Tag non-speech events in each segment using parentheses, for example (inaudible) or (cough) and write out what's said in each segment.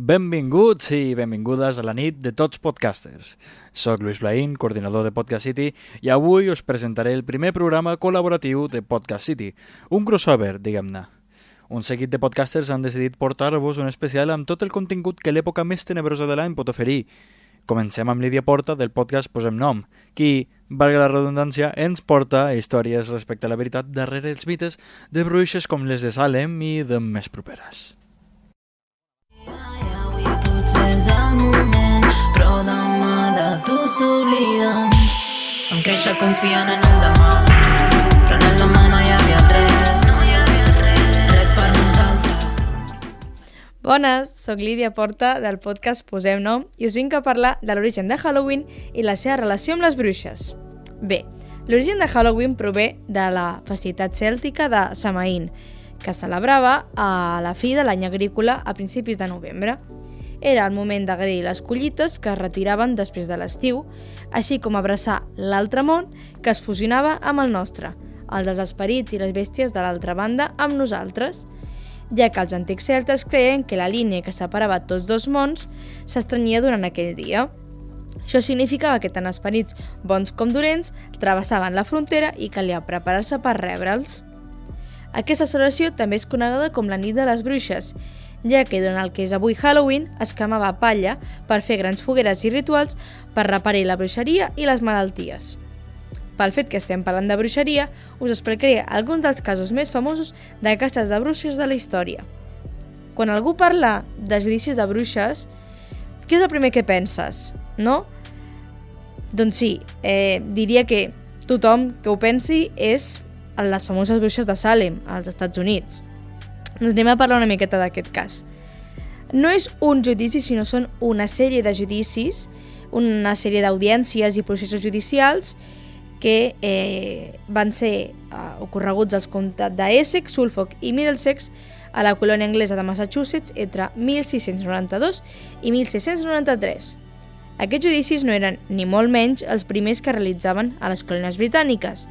Benvinguts i benvingudes a la nit de tots podcasters. Soc Lluís Blaín, coordinador de Podcast City, i avui us presentaré el primer programa col·laboratiu de Podcast City, un crossover, diguem-ne. Un seguit de podcasters han decidit portar-vos un especial amb tot el contingut que l'època més tenebrosa de l'any pot oferir. Comencem amb Lídia Porta del podcast Posem Nom, qui, valga la redundància, ens porta a històries respecte a la veritat darrere els mites de bruixes com les de Salem i de més properes. S'obliden. Vam créixer confiant en el demà, però en el demà no hi havia res. Res per nosaltres. Bones, sóc Lídia Porta del podcast Posem Nom i us vinc a parlar de l'origen de Halloween i la seva relació amb les bruixes. Bé, l'origen de Halloween prové de la festivitat cèltica de Samaín, que celebrava a la fi de l'any agrícola a principis de novembre. Era el moment d'agrair les collites que es retiraven després de l'estiu, així com abraçar l'altre món que es fusionava amb el nostre, el dels esperits i les bèsties de l'altra banda amb nosaltres, ja que els antics celtes creien que la línia que separava tots dos mons s'estrenyia durant aquell dia. Això significava que tant esperits bons com dolents travessaven la frontera i calia preparar-se per rebre'ls. Aquesta celebració també és coneguda com la nit de les bruixes, ja que durant el que és avui Halloween es quemava palla per fer grans fogueres i rituals per reparar la bruixeria i les malalties. Pel fet que estem parlant de bruixeria, us explicaré alguns dels casos més famosos d'aquestes de bruixes de la història. Quan algú parla de judicis de bruixes, què és el primer que penses, no? Doncs sí, eh, diria que tothom que ho pensi és les famoses bruixes de Salem, als Estats Units. Doncs anem a parlar una miqueta d'aquest cas. No és un judici, sinó són una sèrie de judicis, una sèrie d'audiències i processos judicials que eh, van ser eh, ocorreguts als comtats d'Essex, Suffolk i Middlesex a la colònia anglesa de Massachusetts entre 1692 i 1693. Aquests judicis no eren ni molt menys els primers que realitzaven a les colònies britàniques,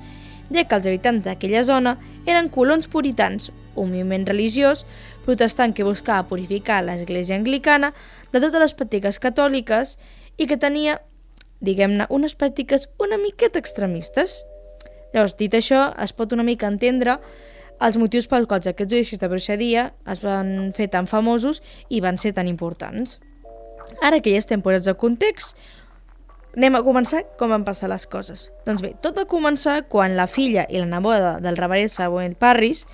ja que els habitants d'aquella zona eren colons puritans, un moviment religiós protestant que buscava purificar l'església anglicana de totes les pràctiques catòliques i que tenia, diguem-ne, unes pràctiques una miqueta extremistes. Llavors, dit això, es pot una mica entendre els motius pels quals aquests judicis de bruixeria es van fer tan famosos i van ser tan importants. Ara que ja estem posats a context, anem a començar com van passar les coses. Doncs bé, tot va començar quan la filla i la neboda del reverend Samuel Parris,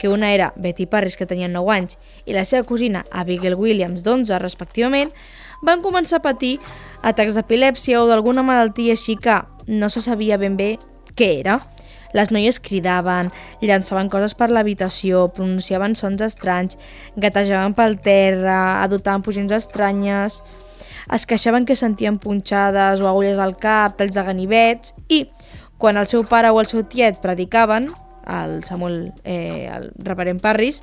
que una era Betty Parris, que tenia 9 anys, i la seva cosina Abigail Williams, d'11, respectivament, van començar a patir atacs d'epilèpsia o d'alguna malaltia així que no se sabia ben bé què era. Les noies cridaven, llançaven coses per l'habitació, pronunciaven sons estranys, gatejaven pel terra, adoptaven posicions estranyes es queixaven que sentien punxades o agulles al cap, talls de ganivets, i quan el seu pare o el seu tiet predicaven, el Samuel, eh, el reverend Parris,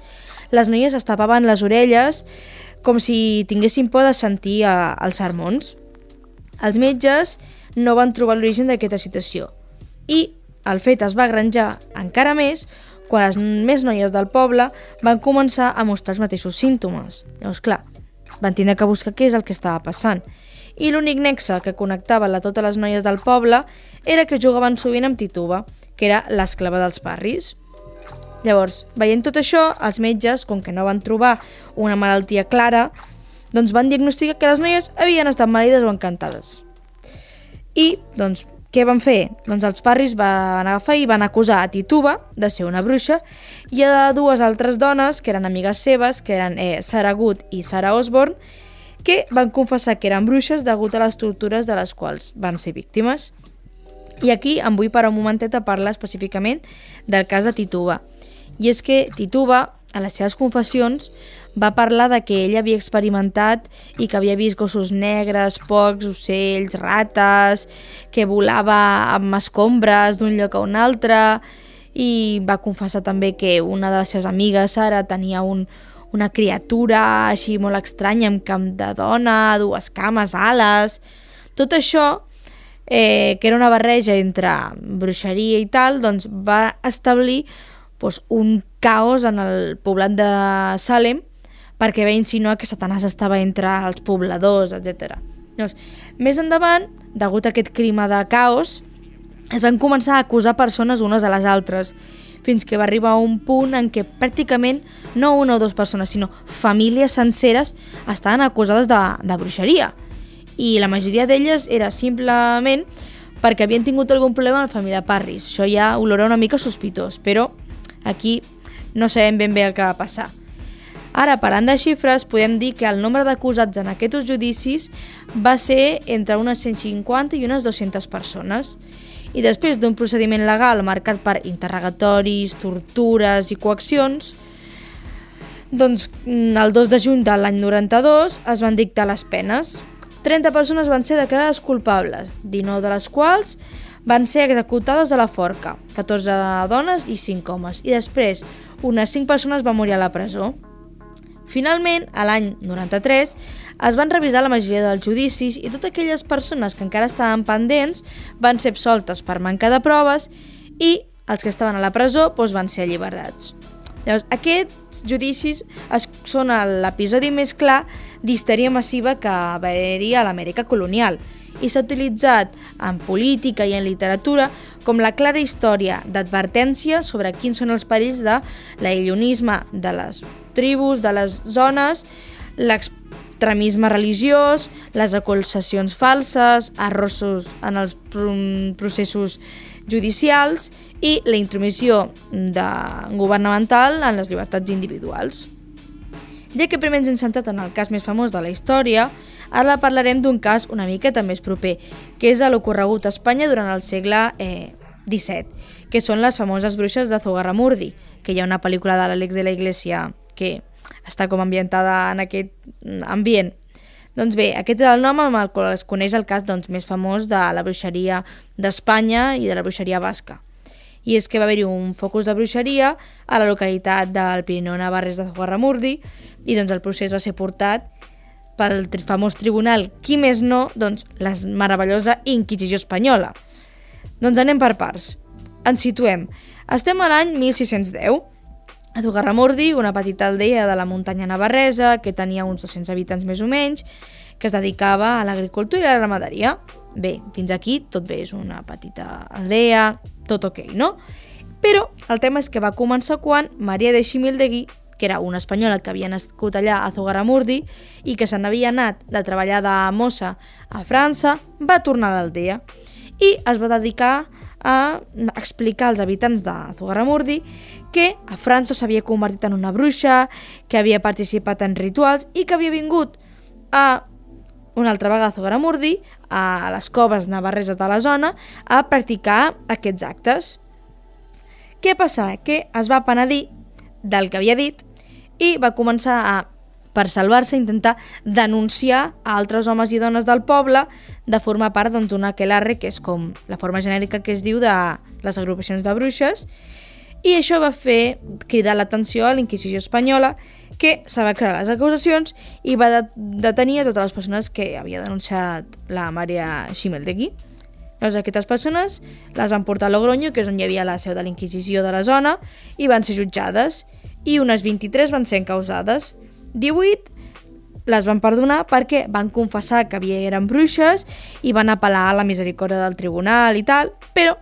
les noies es tapaven les orelles com si tinguessin por de sentir eh, els sermons. Els metges no van trobar l'origen d'aquesta situació i el fet es va granjar encara més quan les més noies del poble van començar a mostrar els mateixos símptomes. Llavors, clar, van tindre que buscar què és el que estava passant. I l'únic nexe que connectava a totes les noies del poble era que jugaven sovint amb Tituba, que era l'esclava dels parris. Llavors, veient tot això, els metges, com que no van trobar una malaltia clara, doncs van diagnosticar que les noies havien estat malides o encantades. I, doncs, què van fer? Doncs els parris van agafar i van acusar a Tituba de ser una bruixa i a dues altres dones, que eren amigues seves, que eren eh, Sarah Good i Sarah Osborne, que van confessar que eren bruixes degut a les tortures de les quals van ser víctimes. I aquí em vull parar un momentet a parlar específicament del cas de Tituba. I és que Tituba, a les seves confessions, va parlar de que ell havia experimentat i que havia vist gossos negres, pocs, ocells, rates, que volava amb escombres d'un lloc a un altre i va confessar també que una de les seves amigues, Sara, tenia un, una criatura així molt estranya amb camp de dona, dues cames, ales... Tot això, eh, que era una barreja entre bruixeria i tal, doncs va establir doncs, un caos en el poblat de Salem perquè va insinuar que Satanàs estava entre els pobladors, etc. Llavors, més endavant, degut a aquest clima de caos, es van començar a acusar persones unes a les altres, fins que va arribar a un punt en què pràcticament no una o dues persones, sinó famílies senceres estaven acusades de, de bruixeria. I la majoria d'elles era simplement perquè havien tingut algun problema amb la família Parris. Això ja olora una mica sospitós, però aquí no sabem ben bé el que va passar. Ara, parlant de xifres, podem dir que el nombre d'acusats en aquests judicis va ser entre unes 150 i unes 200 persones. I després d'un procediment legal marcat per interrogatoris, tortures i coaccions, doncs el 2 de juny de l'any 92 es van dictar les penes. 30 persones van ser declarades culpables, 19 de les quals van ser executades a la forca, 14 dones i 5 homes, i després unes 5 persones van morir a la presó. Finalment, a l'any 93, es van revisar la majoria dels judicis i totes aquelles persones que encara estaven pendents van ser absoltes per manca de proves i els que estaven a la presó doncs, van ser alliberats. Llavors, aquests judicis es, són l'episodi més clar d'histèria massiva que va haver-hi a l'Amèrica colonial i s'ha utilitzat en política i en literatura com la clara història d'advertència sobre quins són els perills de l'aïllonisme de les tribus, de les zones, l'extremisme religiós, les acusacions falses, arrossos en els processos judicials i la intromissió de governamental en les llibertats individuals. Ja que primer ens hem centrat en el cas més famós de la història, ara parlarem d'un cas una miqueta més proper, que és l'ocorregut a Espanya durant el segle eh, XVII, que són les famoses bruixes de Zugarramurdi, que hi ha una pel·lícula de l'Àlex de la Iglesia que està com ambientada en aquest ambient. Doncs bé, aquest és el nom amb el qual es coneix el cas doncs, més famós de la bruixeria d'Espanya i de la bruixeria basca. I és que va haver-hi un focus de bruixeria a la localitat del Pirineu Navarres de Zugarramurdi i doncs el procés va ser portat pel famós tribunal, qui més no, doncs la meravellosa Inquisició Espanyola. Doncs anem per parts. Ens situem. Estem a l'any 1610 a Zugarramurdi, una petita aldea de la muntanya navarresa que tenia uns 200 habitants més o menys, que es dedicava a l'agricultura i la ramaderia. Bé, fins aquí tot bé, és una petita aldea, tot ok, no? Però el tema és que va començar quan Maria de Ximildegui, que era una espanyola que havia nascut allà a Zugarramurdi i que se n'havia anat de treballar de mossa a França, va tornar a l'aldea i es va dedicar a explicar als habitants de Zugarramurdi que a França s'havia convertit en una bruixa, que havia participat en rituals i que havia vingut a una altra vegada a Zugarramurdi, a les coves navarreses de la zona, a practicar aquests actes. Què passa? Que es va penedir del que havia dit i va començar a per salvar-se, intentar denunciar a altres homes i dones del poble de formar part doncs, d'una doncs, aquelarre, que és com la forma genèrica que es diu de les agrupacions de bruixes, i això va fer cridar l'atenció a la Inquisició espanyola, que se va crear les acusacions i va detenir a totes les persones que havia denunciat la Maria Ximeldegui. Llavors aquestes persones les van portar a Logroño, que és on hi havia la seu de la Inquisició de la zona, i van ser jutjades, i unes 23 van ser encausades. 18 les van perdonar perquè van confessar que havia eren bruixes i van apel·lar a la misericòrdia del tribunal i tal, però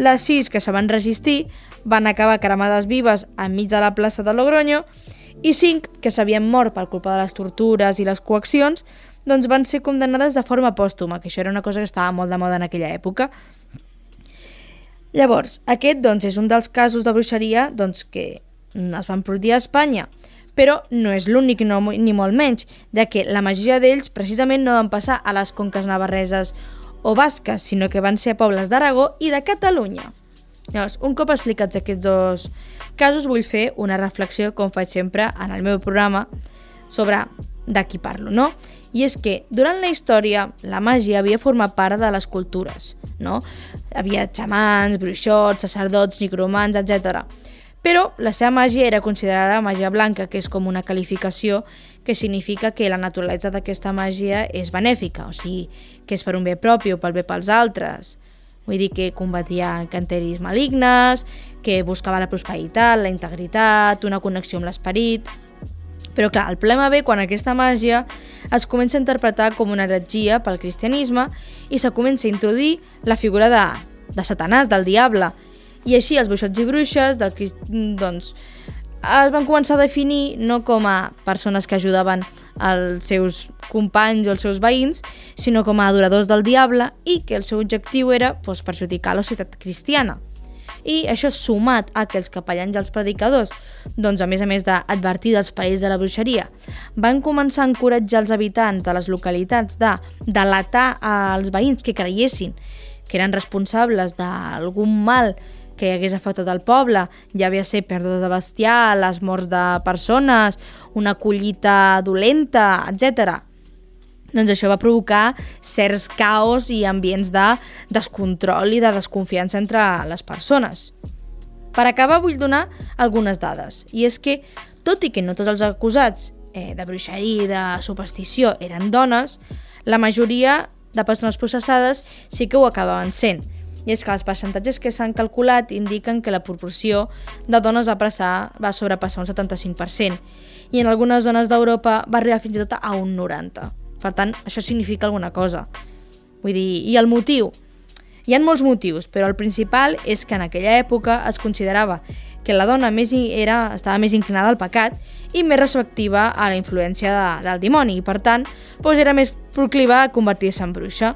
les sis que se van resistir van acabar cremades vives enmig de la plaça de Logroño i cinc que s'havien mort per culpa de les tortures i les coaccions doncs van ser condemnades de forma pòstuma, que això era una cosa que estava molt de moda en aquella època. Llavors, aquest doncs, és un dels casos de bruixeria doncs, que es van produir a Espanya però no és l'únic no, ni molt menys, ja que la majoria d'ells precisament no van passar a les conques navarreses o basques, sinó que van ser a pobles d'Aragó i de Catalunya. Llavors, un cop explicats aquests dos casos, vull fer una reflexió, com faig sempre en el meu programa, sobre de qui parlo, no? I és que, durant la història, la màgia havia format part de les cultures, no? Havia xamans, bruixots, sacerdots, necromants, etc. Però la seva màgia era considerada màgia blanca, que és com una qualificació que significa que la naturalesa d'aquesta màgia és benèfica, o sigui, que és per un bé propi o pel bé pels altres. Vull dir que combatia encanteris malignes, que buscava la prosperitat, la integritat, una connexió amb l'esperit... Però clar, el problema ve quan aquesta màgia es comença a interpretar com una heretgia pel cristianisme i se comença a introduir la figura de, de Satanàs, del diable. I així els bruixots i bruixes del, doncs, es van començar a definir no com a persones que ajudaven els seus companys o els seus veïns, sinó com a adoradors del diable i que el seu objectiu era doncs, perjudicar la societat cristiana. I això sumat a que els capellans i els predicadors, doncs a més a més d'advertir dels perills de la bruixeria, van començar a encoratjar els habitants de les localitats de delatar als veïns que creiessin que eren responsables d'algun mal que hagués afectat el poble, ja havia ser pèrdua de bestiar, les morts de persones, una collita dolenta, etc. Doncs això va provocar certs caos i ambients de descontrol i de desconfiança entre les persones. Per acabar, vull donar algunes dades, i és que, tot i que no tots els acusats eh, de bruixeria i de superstició eren dones, la majoria de persones processades sí que ho acabaven sent, i és que els percentatges que s'han calculat indiquen que la proporció de dones va, passar, va sobrepassar un 75% i en algunes zones d'Europa va arribar fins i tot a un 90%. Per tant, això significa alguna cosa. Vull dir, i el motiu? Hi ha molts motius, però el principal és que en aquella època es considerava que la dona més era, estava més inclinada al pecat i més receptiva a la influència de, del dimoni, i per tant doncs era més procliva a convertir-se en bruixa.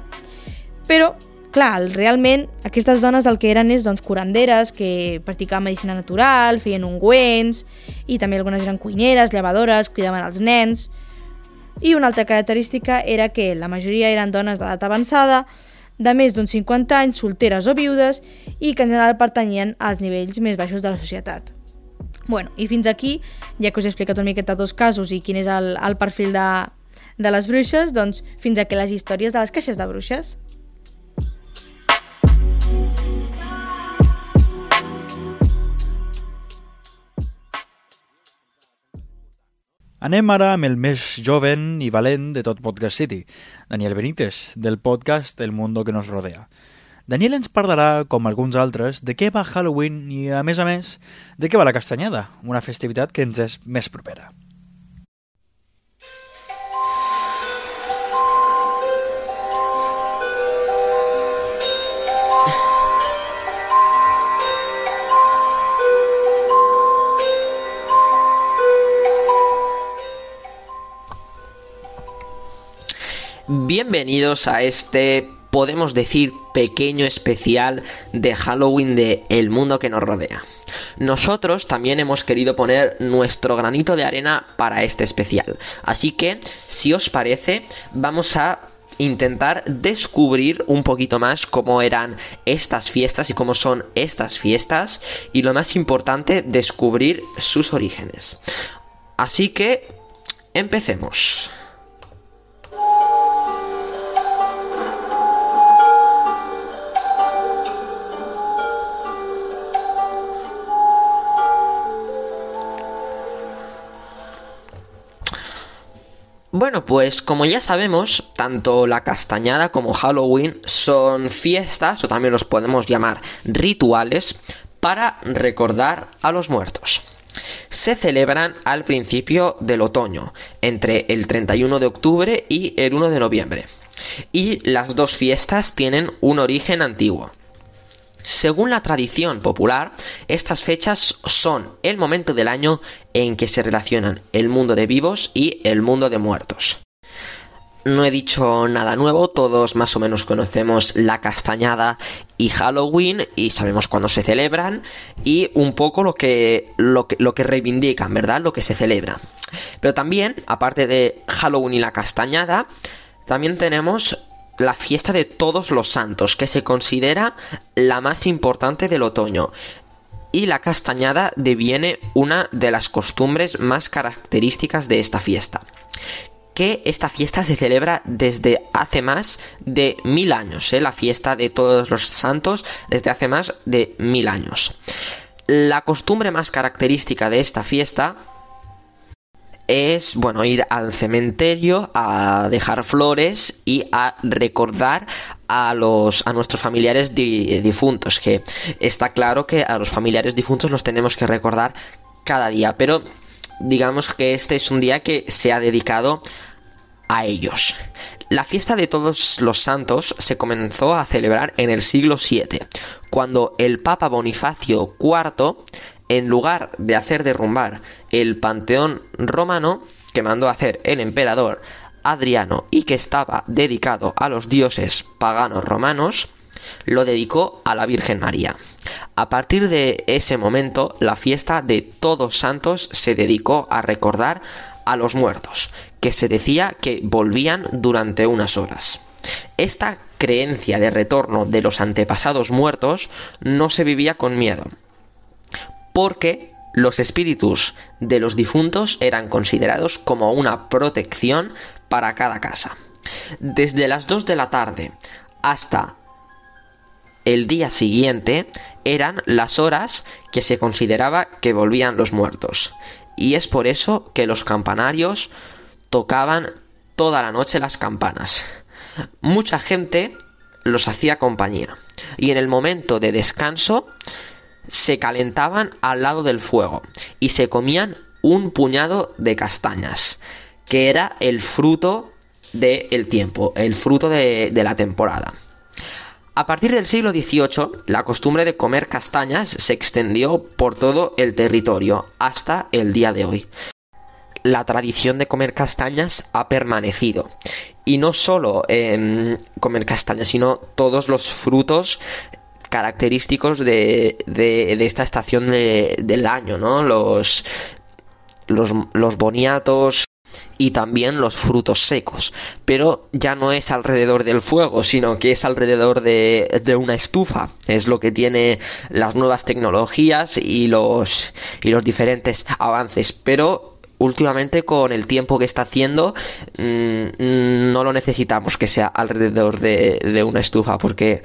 Però Clar, realment aquestes dones el que eren és doncs, curanderes que practicaven medicina natural, feien ungüents i també algunes eren cuineres, llevadores, cuidaven els nens. I una altra característica era que la majoria eren dones d'edat avançada, de més d'uns 50 anys, solteres o viudes i que en general pertanyien als nivells més baixos de la societat. Bueno, i fins aquí, ja que us he explicat una miqueta dos casos i quin és el, el perfil de, de les bruixes, doncs fins aquí les històries de les caixes de bruixes. Anem ara amb el més joven i valent de tot Podcast City, Daniel Benítez, del podcast El Mundo que nos rodea. Daniel ens parlarà, com alguns altres, de què va Halloween i, a més a més, de què va la Castanyada, una festivitat que ens és més propera. Bienvenidos a este, podemos decir, pequeño especial de Halloween de El mundo que nos rodea. Nosotros también hemos querido poner nuestro granito de arena para este especial. Así que, si os parece, vamos a intentar descubrir un poquito más cómo eran estas fiestas y cómo son estas fiestas y lo más importante, descubrir sus orígenes. Así que, empecemos. Bueno, pues como ya sabemos, tanto la castañada como Halloween son fiestas, o también los podemos llamar rituales, para recordar a los muertos. Se celebran al principio del otoño, entre el 31 de octubre y el 1 de noviembre. Y las dos fiestas tienen un origen antiguo. Según la tradición popular, estas fechas son el momento del año en que se relacionan el mundo de vivos y el mundo de muertos. No he dicho nada nuevo, todos más o menos conocemos la castañada y Halloween y sabemos cuándo se celebran y un poco lo que, lo que, lo que reivindican, ¿verdad? Lo que se celebra. Pero también, aparte de Halloween y la castañada, también tenemos la fiesta de todos los santos, que se considera la más importante del otoño. Y la castañada deviene una de las costumbres más características de esta fiesta. que esta fiesta se celebra desde hace más de mil años, ¿eh? la fiesta de todos los santos desde hace más de mil años. La costumbre más característica de esta fiesta es, bueno, ir al cementerio a dejar flores y a recordar a los a nuestros familiares difuntos, que está claro que a los familiares difuntos los tenemos que recordar cada día, pero digamos que este es un día que se ha dedicado a ellos. La fiesta de todos los santos se comenzó a celebrar en el siglo VII, cuando el Papa Bonifacio IV, en lugar de hacer derrumbar el panteón romano que mandó hacer el emperador Adriano y que estaba dedicado a los dioses paganos romanos, lo dedicó a la Virgen María. A partir de ese momento, la fiesta de Todos Santos se dedicó a recordar a los muertos, que se decía que volvían durante unas horas. Esta creencia de retorno de los antepasados muertos no se vivía con miedo, porque los espíritus de los difuntos eran considerados como una protección para cada casa. Desde las 2 de la tarde hasta el día siguiente eran las horas que se consideraba que volvían los muertos. Y es por eso que los campanarios tocaban toda la noche las campanas. Mucha gente los hacía compañía. Y en el momento de descanso se calentaban al lado del fuego y se comían un puñado de castañas, que era el fruto del tiempo, el fruto de la temporada. A partir del siglo XVIII, la costumbre de comer castañas se extendió por todo el territorio hasta el día de hoy. La tradición de comer castañas ha permanecido. Y no solo comer castañas, sino todos los frutos característicos de, esta estación del año, ¿no? Los, los, los boniatos, y también los frutos secos. Pero ya no es alrededor del fuego, sino que es alrededor de, de una estufa. Es lo que tiene las nuevas tecnologías y los, y los diferentes avances. Pero últimamente con el tiempo que está haciendo mm, no lo necesitamos que sea alrededor de, una estufa porque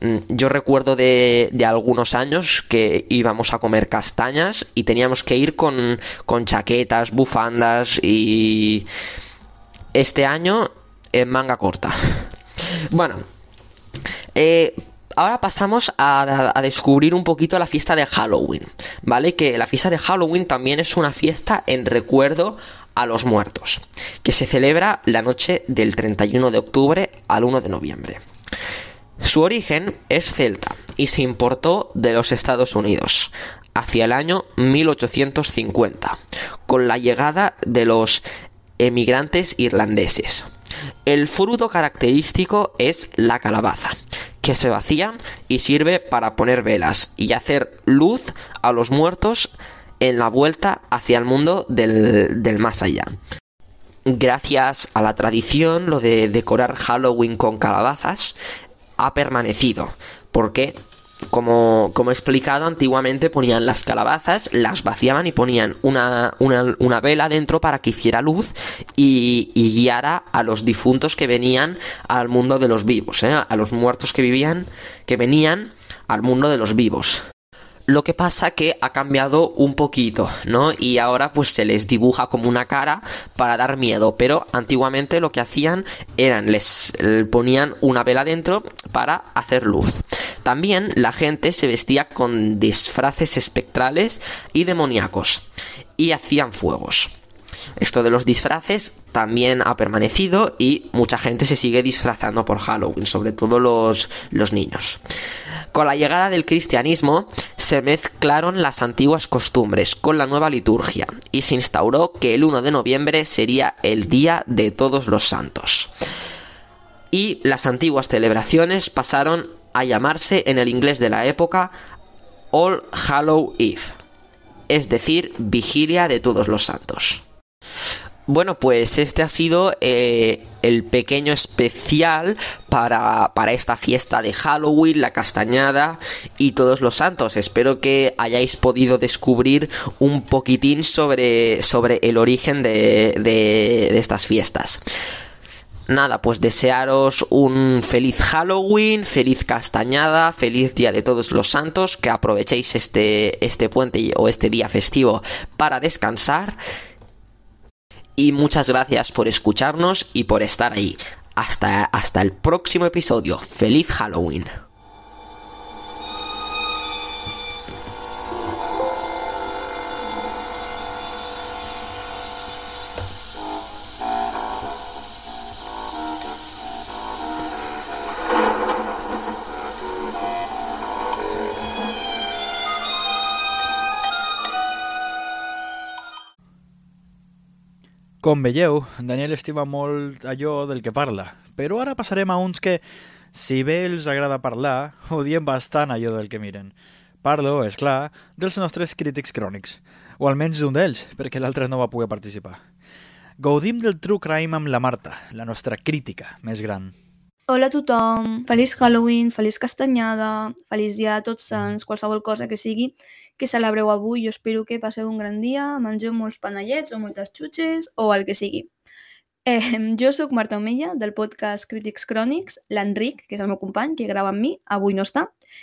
mm, yo recuerdo de, algunos años que íbamos a comer castañas y teníamos que ir con, con chaquetas, bufandas y este año en manga corta. (laughs) Bueno, eh, ahora pasamos a, descubrir un poquito la fiesta de Halloween, ¿vale? Que la fiesta de Halloween también es una fiesta en recuerdo a los muertos, que se celebra la noche del 31 de octubre al 1 de noviembre. Su origen es celta y se importó de los Estados Unidos hacia el año 1850, con la llegada de los emigrantes irlandeses. El fruto característico es la calabaza, que se vacía y sirve para poner velas y hacer luz a los muertos en la vuelta hacia el mundo del, más allá. Gracias a la tradición, lo de decorar Halloween con calabazas ha permanecido, porque como, como, he explicado, antiguamente ponían las calabazas, las vaciaban y ponían una, una, vela dentro para que hiciera luz y, guiara a los difuntos que venían al mundo de los vivos, ¿eh? a los muertos que vivían, que venían al mundo de los vivos. Lo que pasa que ha cambiado un poquito, ¿no? Y ahora pues se les dibuja como una cara para dar miedo, pero antiguamente lo que hacían eran les ponían una vela dentro para hacer luz. También la gente se vestía con disfraces espectrales y demoníacos y hacían fuegos. Esto de los disfraces también ha permanecido y mucha gente se sigue disfrazando por Halloween, sobre todo los, los niños. Con la llegada del cristianismo se mezclaron las antiguas costumbres con la nueva liturgia y se instauró que el 1 de noviembre sería el Día de Todos los Santos. Y las antiguas celebraciones pasaron a llamarse en el inglés de la época All Hallow Eve, es decir, Vigilia de Todos los Santos. Bueno, pues este ha sido eh, el pequeño especial para, para, esta fiesta de Halloween, la castañada y todos los santos. Espero que hayáis podido descubrir un poquitín sobre, sobre el origen de, de, de estas fiestas. Nada, pues desearos un feliz Halloween, feliz castañada, feliz día de todos los santos, que aprovechéis este, este puente o este día festivo para descansar y muchas gracias por escucharnos y por estar ahí. Hasta, hasta el próximo episodio. ¡Feliz Halloween! Com veieu, Daniel estima molt allò del que parla, però ara passarem a uns que, si bé els agrada parlar, odien bastant allò del que miren. Parlo, és clar, dels nostres crítics crònics, o almenys d'un d'ells, perquè l'altre no va poder participar. Gaudim del True Crime amb la Marta, la nostra crítica més gran. Hola a tothom, feliç Halloween, feliç castanyada, feliç dia de tots sants, qualsevol cosa que sigui que celebreu avui. Jo espero que passeu un gran dia, mengeu molts panellets o moltes xutxes o el que sigui. Eh, jo sóc Marta Omella, del podcast Crítics Crònics, l'Enric, que és el meu company, que grava amb mi, avui no està,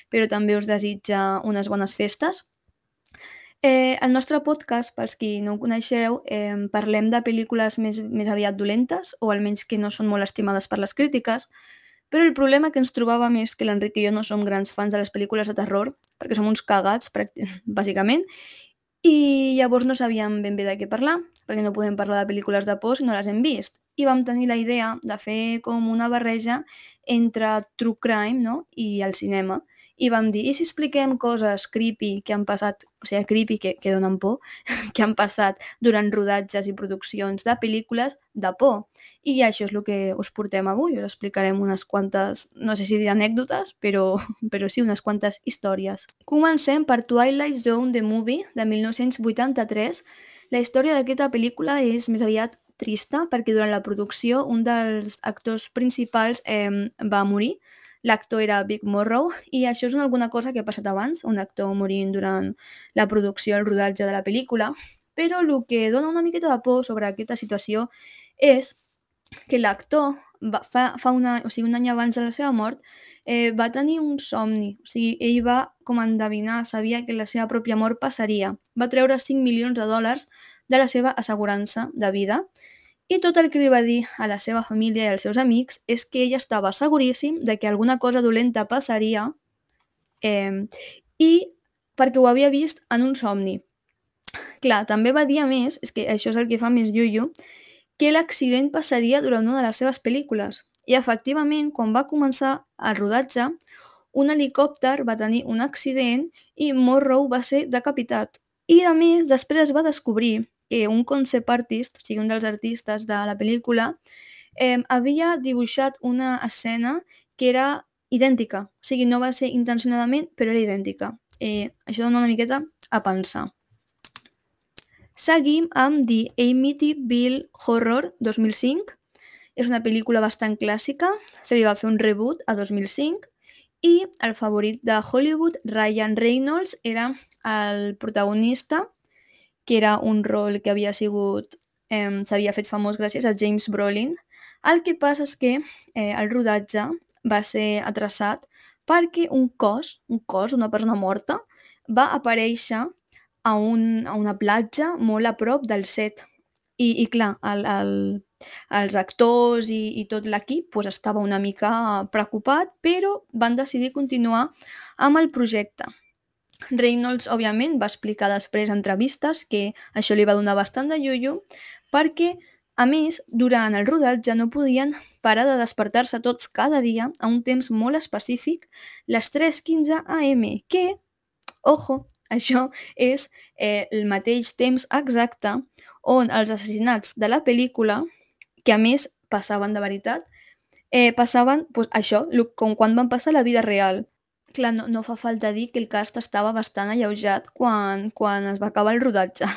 però també us desitja unes bones festes. Eh, el nostre podcast, pels qui no ho coneixeu, eh, parlem de pel·lícules més, més aviat dolentes, o almenys que no són molt estimades per les crítiques, però el problema que ens trobàvem és que l'Enric i jo no som grans fans de les pel·lícules de terror, perquè som uns cagats, (laughs) bàsicament, i llavors no sabíem ben bé de què parlar, perquè no podem parlar de pel·lícules de por si no les hem vist. I vam tenir la idea de fer com una barreja entre true crime no? i el cinema i vam dir, i si expliquem coses creepy que han passat, o sigui, creepy que, que donen por, (laughs) que han passat durant rodatges i produccions de pel·lícules de por. I això és el que us portem avui, us explicarem unes quantes, no sé si anècdotes, però, (laughs) però sí, unes quantes històries. Comencem per Twilight Zone The Movie, de 1983. La història d'aquesta pel·lícula és més aviat trista perquè durant la producció un dels actors principals eh, va morir, l'actor era Big Morrow i això és una, alguna cosa que ha passat abans, un actor morint durant la producció, el rodatge de la pel·lícula, però el que dona una miqueta de por sobre aquesta situació és que l'actor fa, fa una, o sigui, un any abans de la seva mort eh, va tenir un somni, o sigui, ell va com endevinar, sabia que la seva pròpia mort passaria. Va treure 5 milions de dòlars de la seva assegurança de vida i tot el que li va dir a la seva família i als seus amics és que ell estava seguríssim de que alguna cosa dolenta passaria eh, i perquè ho havia vist en un somni. Clar, també va dir a més, és que això és el que fa més llullo, que l'accident passaria durant una de les seves pel·lícules. I efectivament, quan va començar el rodatge, un helicòpter va tenir un accident i Morrow va ser decapitat. I a més, després es va descobrir que un concept artist, o sigui, un dels artistes de la pel·lícula, eh, havia dibuixat una escena que era idèntica. O sigui, no va ser intencionadament, però era idèntica. Eh, això dona una miqueta a pensar. Seguim amb The Amityville Horror 2005. És una pel·lícula bastant clàssica, se li va fer un reboot a 2005 i el favorit de Hollywood, Ryan Reynolds, era el protagonista que era un rol que havia sigut eh, s'havia fet famós gràcies a James Brolin. El que passa és que eh, el rodatge va ser atrasat perquè un cos, un cos, una persona morta, va aparèixer a, un, a una platja molt a prop del set. I, i clar, el, el, els actors i, i tot l'equip pues, estava una mica preocupat, però van decidir continuar amb el projecte. Reynolds, òbviament, va explicar després en entrevistes que això li va donar bastant de llullo perquè, a més, durant el rodatge no podien parar de despertar-se tots cada dia a un temps molt específic, les 3.15 am, que, ojo, això és eh, el mateix temps exacte on els assassinats de la pel·lícula, que a més passaven de veritat, eh, passaven pues, això, com quan van passar la vida real. Clar, no, no fa falta dir que el cast estava bastant alleujat quan, quan es va acabar el rodatge.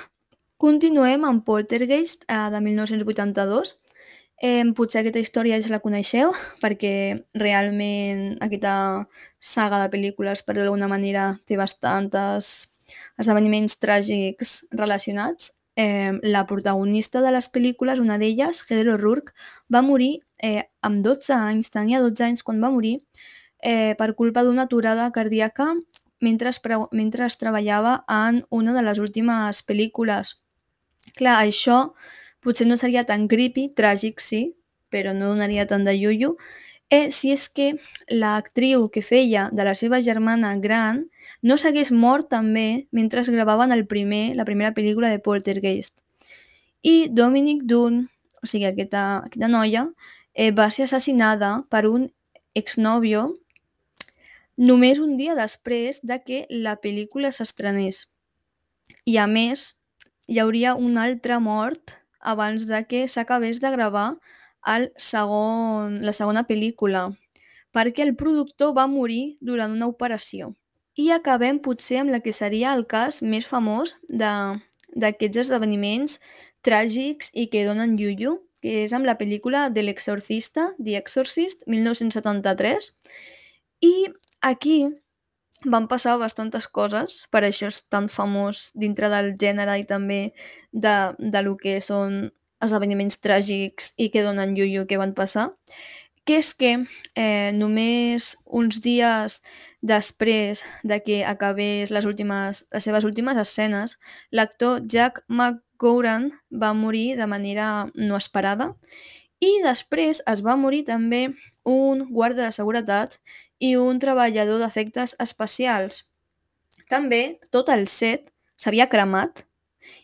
Continuem amb Poltergeist, eh, de 1982. Eh, potser aquesta història ja la coneixeu, perquè realment aquesta saga de pel·lícules, per d'alguna manera, té bastants esdeveniments tràgics relacionats. Eh, la protagonista de les pel·lícules, una d'elles, Heather O'Rourke, va morir eh, amb 12 anys, tenia 12 anys quan va morir, eh, per culpa d'una aturada cardíaca mentre, mentre treballava en una de les últimes pel·lícules. Clar, això potser no seria tan creepy, tràgic sí, però no donaria tant de iullo, eh, si és que l'actriu que feia de la seva germana gran no s'hagués mort també mentre gravaven el primer, la primera pel·lícula de Poltergeist. I Dominic Dunn, o sigui, aquesta, aquesta noia, eh, va ser assassinada per un exnòvio només un dia després de que la pel·lícula s'estrenés. I a més, hi hauria una altra mort abans de que s'acabés de gravar el segon, la segona pel·lícula, perquè el productor va morir durant una operació. I acabem potser amb la que seria el cas més famós d'aquests esdeveniments tràgics i que donen llullo, que és amb la pel·lícula de l'exorcista, The Exorcist, 1973. I aquí van passar bastantes coses, per això és tan famós dintre del gènere i també de, de lo que són esdeveniments tràgics i que donen llullo que van passar, que és que eh, només uns dies després de que acabés les, últimes, les seves últimes escenes, l'actor Jack McGowran va morir de manera no esperada i després es va morir també un guarda de seguretat i un treballador d'efectes especials. També tot el set s'havia cremat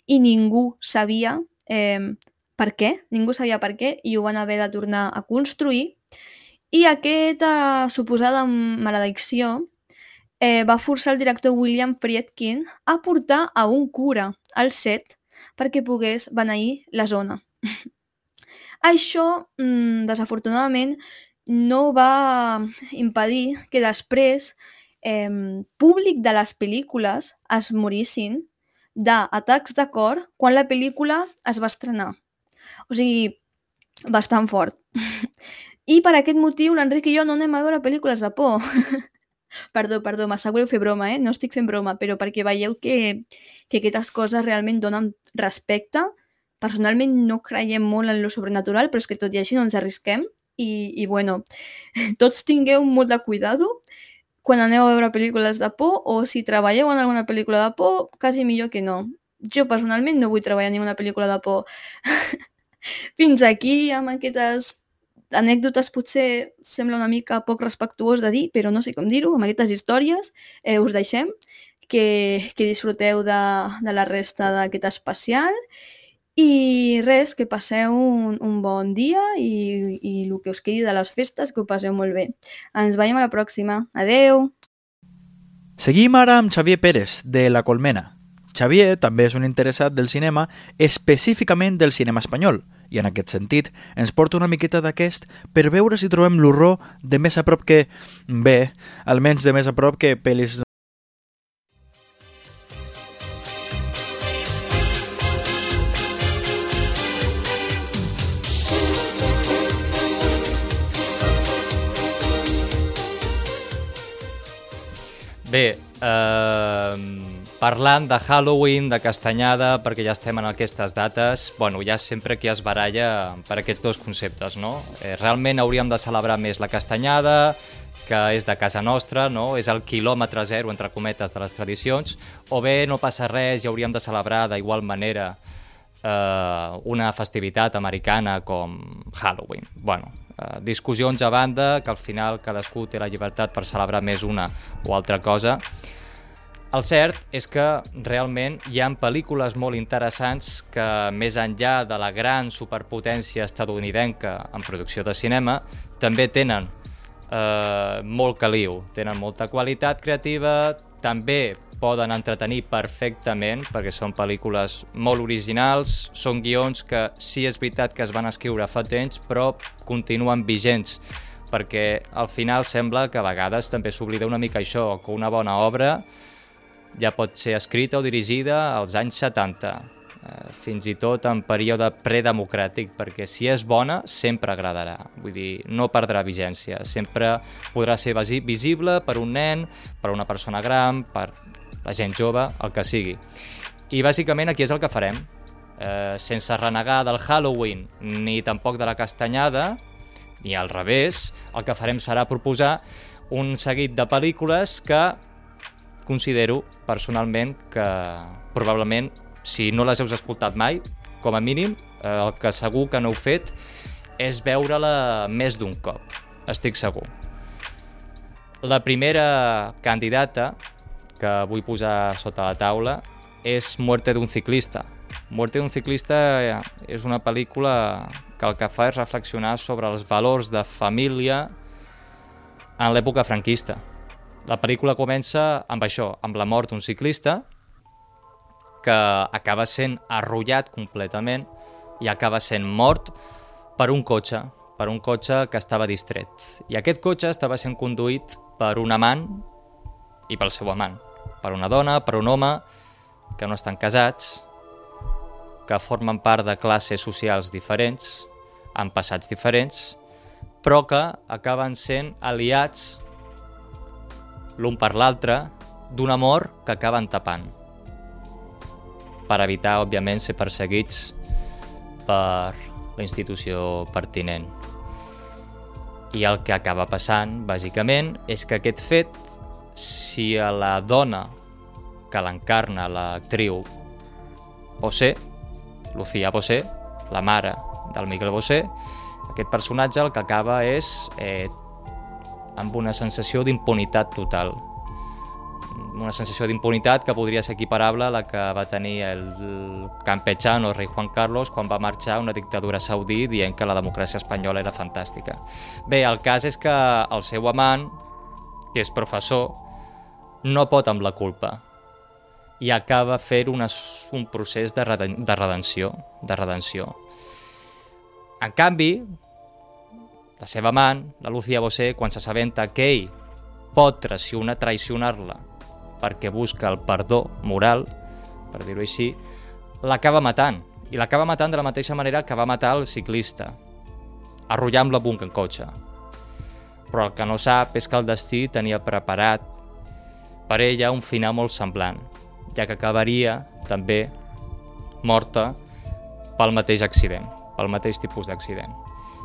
i ningú sabia eh, per què, ningú sabia per què i ho van haver de tornar a construir i aquesta suposada maledicció eh, va forçar el director William Friedkin a portar a un cura al set perquè pogués beneir la zona. (laughs) Això, mm, desafortunadament, no va impedir que després eh, públic de les pel·lícules es morissin d'atacs de cor quan la pel·lícula es va estrenar. O sigui, bastant fort. I per aquest motiu l'Enric i jo no anem a veure pel·lícules de por. (laughs) perdó, perdó, m'assegureu fer broma, eh? No estic fent broma, però perquè veieu que, que aquestes coses realment donen respecte. Personalment no creiem molt en lo sobrenatural, però és que tot i així no ens arrisquem. I, i bueno, tots tingueu molt de cuidado quan aneu a veure pel·lícules de por o si treballeu en alguna pel·lícula de por, quasi millor que no. Jo personalment no vull treballar en una pel·lícula de por. (laughs) Fins aquí amb aquestes anècdotes potser sembla una mica poc respectuós de dir, però no sé com dir-ho, amb aquestes històries eh, us deixem que, que disfruteu de, de la resta d'aquest especial i res, que passeu un, un bon dia i, i el que us quedi de les festes, que ho passeu molt bé. Ens veiem a la pròxima. Adeu! Seguim ara amb Xavier Pérez, de La Colmena. Xavier també és un interessat del cinema, específicament del cinema espanyol, i en aquest sentit ens porta una miqueta d'aquest per veure si trobem l'horror de més a prop que... bé, almenys de més a prop que pel·lis Bé, eh, parlant de Halloween, de Castanyada, perquè ja estem en aquestes dates, bueno, ja sempre que es baralla per aquests dos conceptes, no? Eh, realment hauríem de celebrar més la Castanyada, que és de casa nostra, no? és el quilòmetre zero, entre cometes, de les tradicions, o bé no passa res i hauríem de celebrar d'igual manera eh, una festivitat americana com Halloween. Bueno, eh, discussions a banda, que al final cadascú té la llibertat per celebrar més una o altra cosa. El cert és que realment hi ha pel·lícules molt interessants que, més enllà de la gran superpotència estadounidenca en producció de cinema, també tenen eh, molt caliu, tenen molta qualitat creativa, també poden entretenir perfectament perquè són pel·lícules molt originals, són guions que sí és veritat que es van escriure fa temps però continuen vigents perquè al final sembla que a vegades també s'oblida una mica això, que una bona obra ja pot ser escrita o dirigida als anys 70. eh, fins i tot en període predemocràtic, perquè si és bona, sempre agradarà. Vull dir, no perdrà vigència. Sempre podrà ser visi- visible per un nen, per una persona gran, per la gent jove, el que sigui. I bàsicament aquí és el que farem. Eh, sense renegar del Halloween ni tampoc de la castanyada, ni al revés, el que farem serà proposar un seguit de pel·lícules que considero personalment que probablement si no les heus escoltat mai, com a mínim, eh, el que segur que no heu fet és veure-la més d'un cop, estic segur. La primera candidata que vull posar sota la taula és Muerte d'un ciclista. Muerte d'un ciclista eh, és una pel·lícula que el que fa és reflexionar sobre els valors de família en l'època franquista. La pel·lícula comença amb això, amb la mort d'un ciclista que acaba sent arrollat completament i acaba sent mort per un cotxe, per un cotxe que estava distret. I aquest cotxe estava sent conduït per un amant i pel seu amant. Per una dona, per un home, que no estan casats, que formen part de classes socials diferents, amb passats diferents, però que acaben sent aliats l'un per l'altre d'un amor que acaben tapant per evitar, òbviament, ser perseguits per la institució pertinent. I el que acaba passant, bàsicament, és que aquest fet, si a la dona que l'encarna l'actriu Bosé, Lucía Bosé, la mare del Miguel Bosé, aquest personatge el que acaba és eh, amb una sensació d'impunitat total. Una sensació d'impunitat que podria ser equiparable a la que va tenir el campechano rei Juan Carlos quan va marxar a una dictadura saudí dient que la democràcia espanyola era fantàstica. Bé, el cas és que el seu amant, que és professor, no pot amb la culpa i acaba fent una, un procés de, reden, de redenció. De redenció. En canvi, la seva amant, la Lucía Bosé, quan s'assabenta que ell pot traicionar, traicionar-la perquè busca el perdó moral, per dir-ho així, l'acaba matant. I l'acaba matant de la mateixa manera que va matar el ciclista, arrollar amb la bunca en cotxe. Però el que no sap és que el destí tenia preparat per ella un final molt semblant, ja que acabaria també morta pel mateix accident, pel mateix tipus d'accident.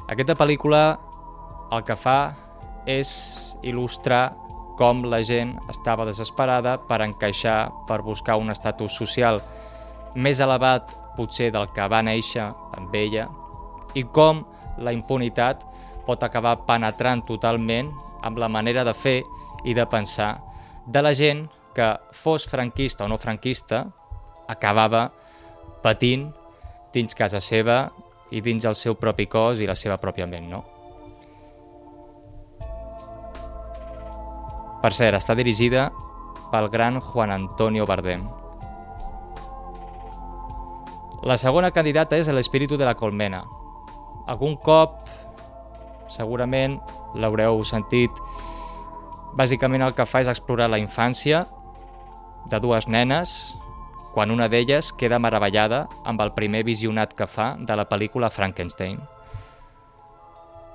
Aquesta pel·lícula el que fa és il·lustrar com la gent estava desesperada per encaixar, per buscar un estatus social més elevat potser del que va néixer amb ella i com la impunitat pot acabar penetrant totalment amb la manera de fer i de pensar de la gent que fos franquista o no franquista acabava patint dins casa seva i dins el seu propi cos i la seva pròpia ment, no? Per cert, està dirigida pel gran Juan Antonio Bardem. La segona candidata és l'espíritu de la colmena. Algun cop, segurament, l'haureu sentit, bàsicament el que fa és explorar la infància de dues nenes quan una d'elles queda meravellada amb el primer visionat que fa de la pel·lícula Frankenstein.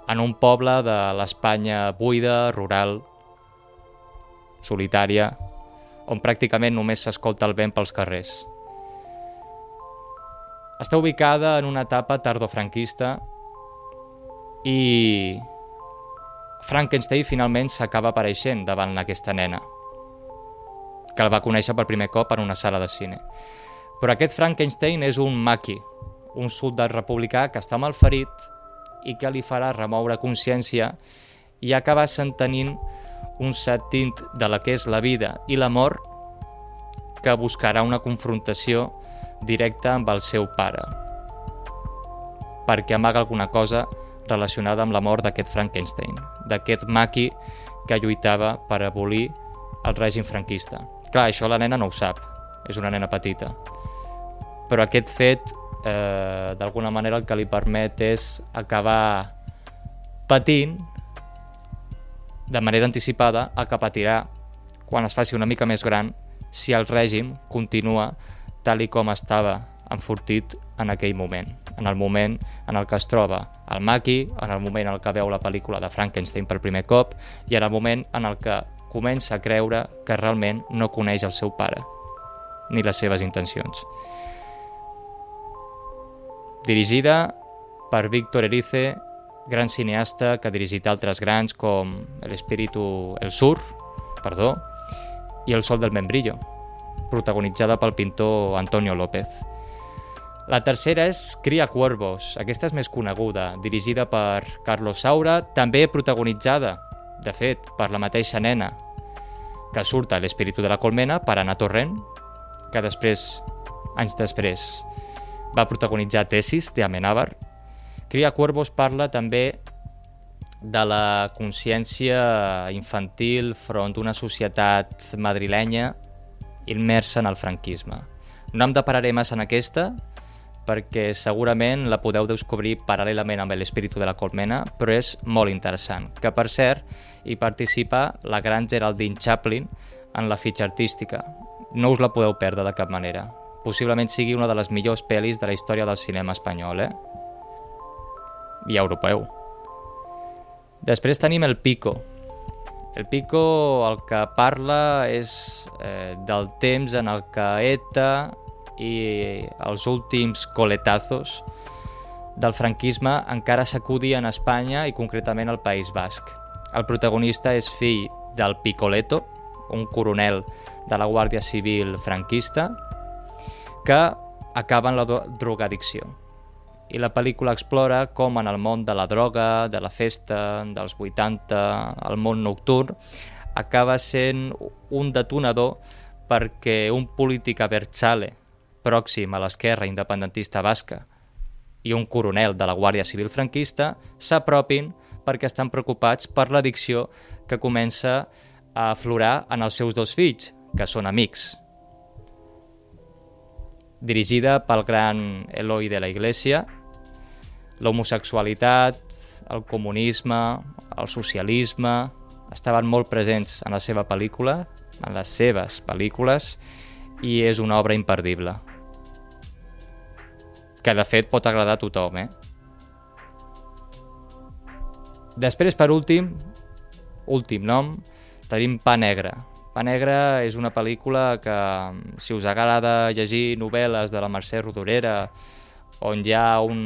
En un poble de l'Espanya buida, rural, solitària, on pràcticament només s'escolta el vent pels carrers. Està ubicada en una etapa tardofranquista i Frankenstein finalment s'acaba apareixent davant aquesta nena, que el va conèixer per primer cop en una sala de cine. Però aquest Frankenstein és un maqui, un soldat republicà que està malferit i que li farà remoure consciència i acabar s'entenint un sentint de la que és la vida i la mort que buscarà una confrontació directa amb el seu pare perquè amaga alguna cosa relacionada amb la mort d'aquest Frankenstein, d'aquest maqui que lluitava per abolir el règim franquista. Clar, això la nena no ho sap, és una nena petita. Però aquest fet, eh, d'alguna manera, el que li permet és acabar patint de manera anticipada el que patirà quan es faci una mica més gran si el règim continua tal i com estava enfortit en aquell moment, en el moment en el que es troba el Maki, en el moment en el que veu la pel·lícula de Frankenstein per primer cop i en el moment en el que comença a creure que realment no coneix el seu pare ni les seves intencions. Dirigida per Víctor Erice, gran cineasta que ha dirigit altres grans com El espíritu, El Sur, perdó, i El sol del membrillo, protagonitzada pel pintor Antonio López. La tercera és Cria Cuervos, aquesta és més coneguda, dirigida per Carlos Saura, també protagonitzada, de fet, per la mateixa nena, que surt a l'espíritu de la colmena, per Anna Torrent, que després, anys després, va protagonitzar Tesis, de Amenábar. Cria Cuervos parla també de la consciència infantil front a una societat madrilenya immersa en el franquisme. No em depararé massa en aquesta, perquè segurament la podeu descobrir paral·lelament amb l'espíritu de la colmena, però és molt interessant. Que, per cert, hi participa la gran Geraldine Chaplin en la fitxa artística. No us la podeu perdre de cap manera. Possiblement sigui una de les millors pel·lis de la història del cinema espanyol, eh? I europeu. Després tenim el Pico. El Pico el que parla és eh, del temps en el que ETA i els últims coletazos del franquisme encara s'acudien a Espanya i concretament al País Basc. El protagonista és fill del Picoleto, un coronel de la Guàrdia Civil franquista, que acaba en la drogadicció. I la pel·lícula explora com en el món de la droga, de la festa, dels 80, el món nocturn, acaba sent un detonador perquè un polític abertzale pròxim a l'esquerra independentista basca i un coronel de la Guàrdia Civil franquista s'apropin perquè estan preocupats per l'addicció que comença a aflorar en els seus dos fills, que són amics. Dirigida pel gran Eloi de la Iglesia, l'homosexualitat, el comunisme, el socialisme, estaven molt presents en la seva pel·lícula, en les seves pel·lícules, i és una obra imperdible que de fet pot agradar a tothom, eh? Després, per últim, últim nom, tenim Pa Negre. Pa Negre és una pel·lícula que, si us agrada llegir novel·les de la Mercè Rodorera, on hi ha un,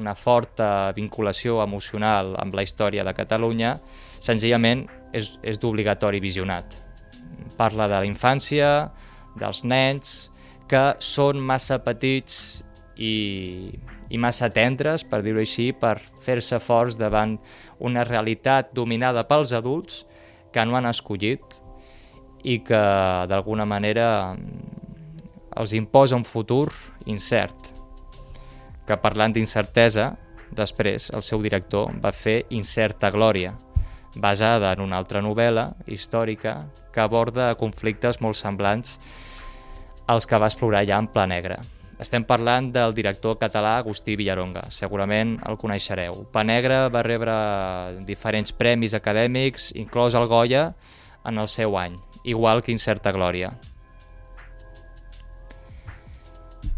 una forta vinculació emocional amb la història de Catalunya, senzillament és, és d'obligatori visionat. Parla de la infància, dels nens, que són massa petits i, i massa tendres, per dir-ho així, per fer-se forts davant una realitat dominada pels adults que no han escollit i que d'alguna manera els imposa un futur incert. Que parlant d'incertesa, després el seu director va fer Incerta Glòria, basada en una altra novel·la històrica que aborda conflictes molt semblants als que va explorar ja en Pla Negre. Estem parlant del director català Agustí Villaronga, segurament el coneixereu. Pa Negre va rebre diferents premis acadèmics, inclòs el Goya, en el seu any, igual que Incerta Glòria.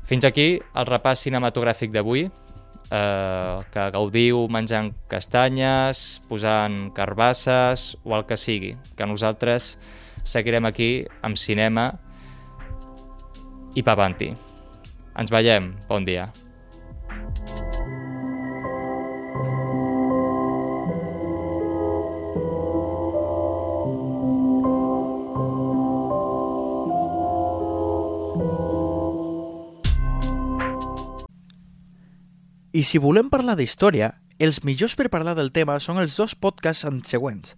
Fins aquí el repàs cinematogràfic d'avui, eh, que gaudiu menjant castanyes, posant carbasses o el que sigui, que nosaltres seguirem aquí amb cinema i pavanti. Ens veiem. Bon dia. I si volem parlar d'història, els millors per parlar del tema són els dos podcasts següents.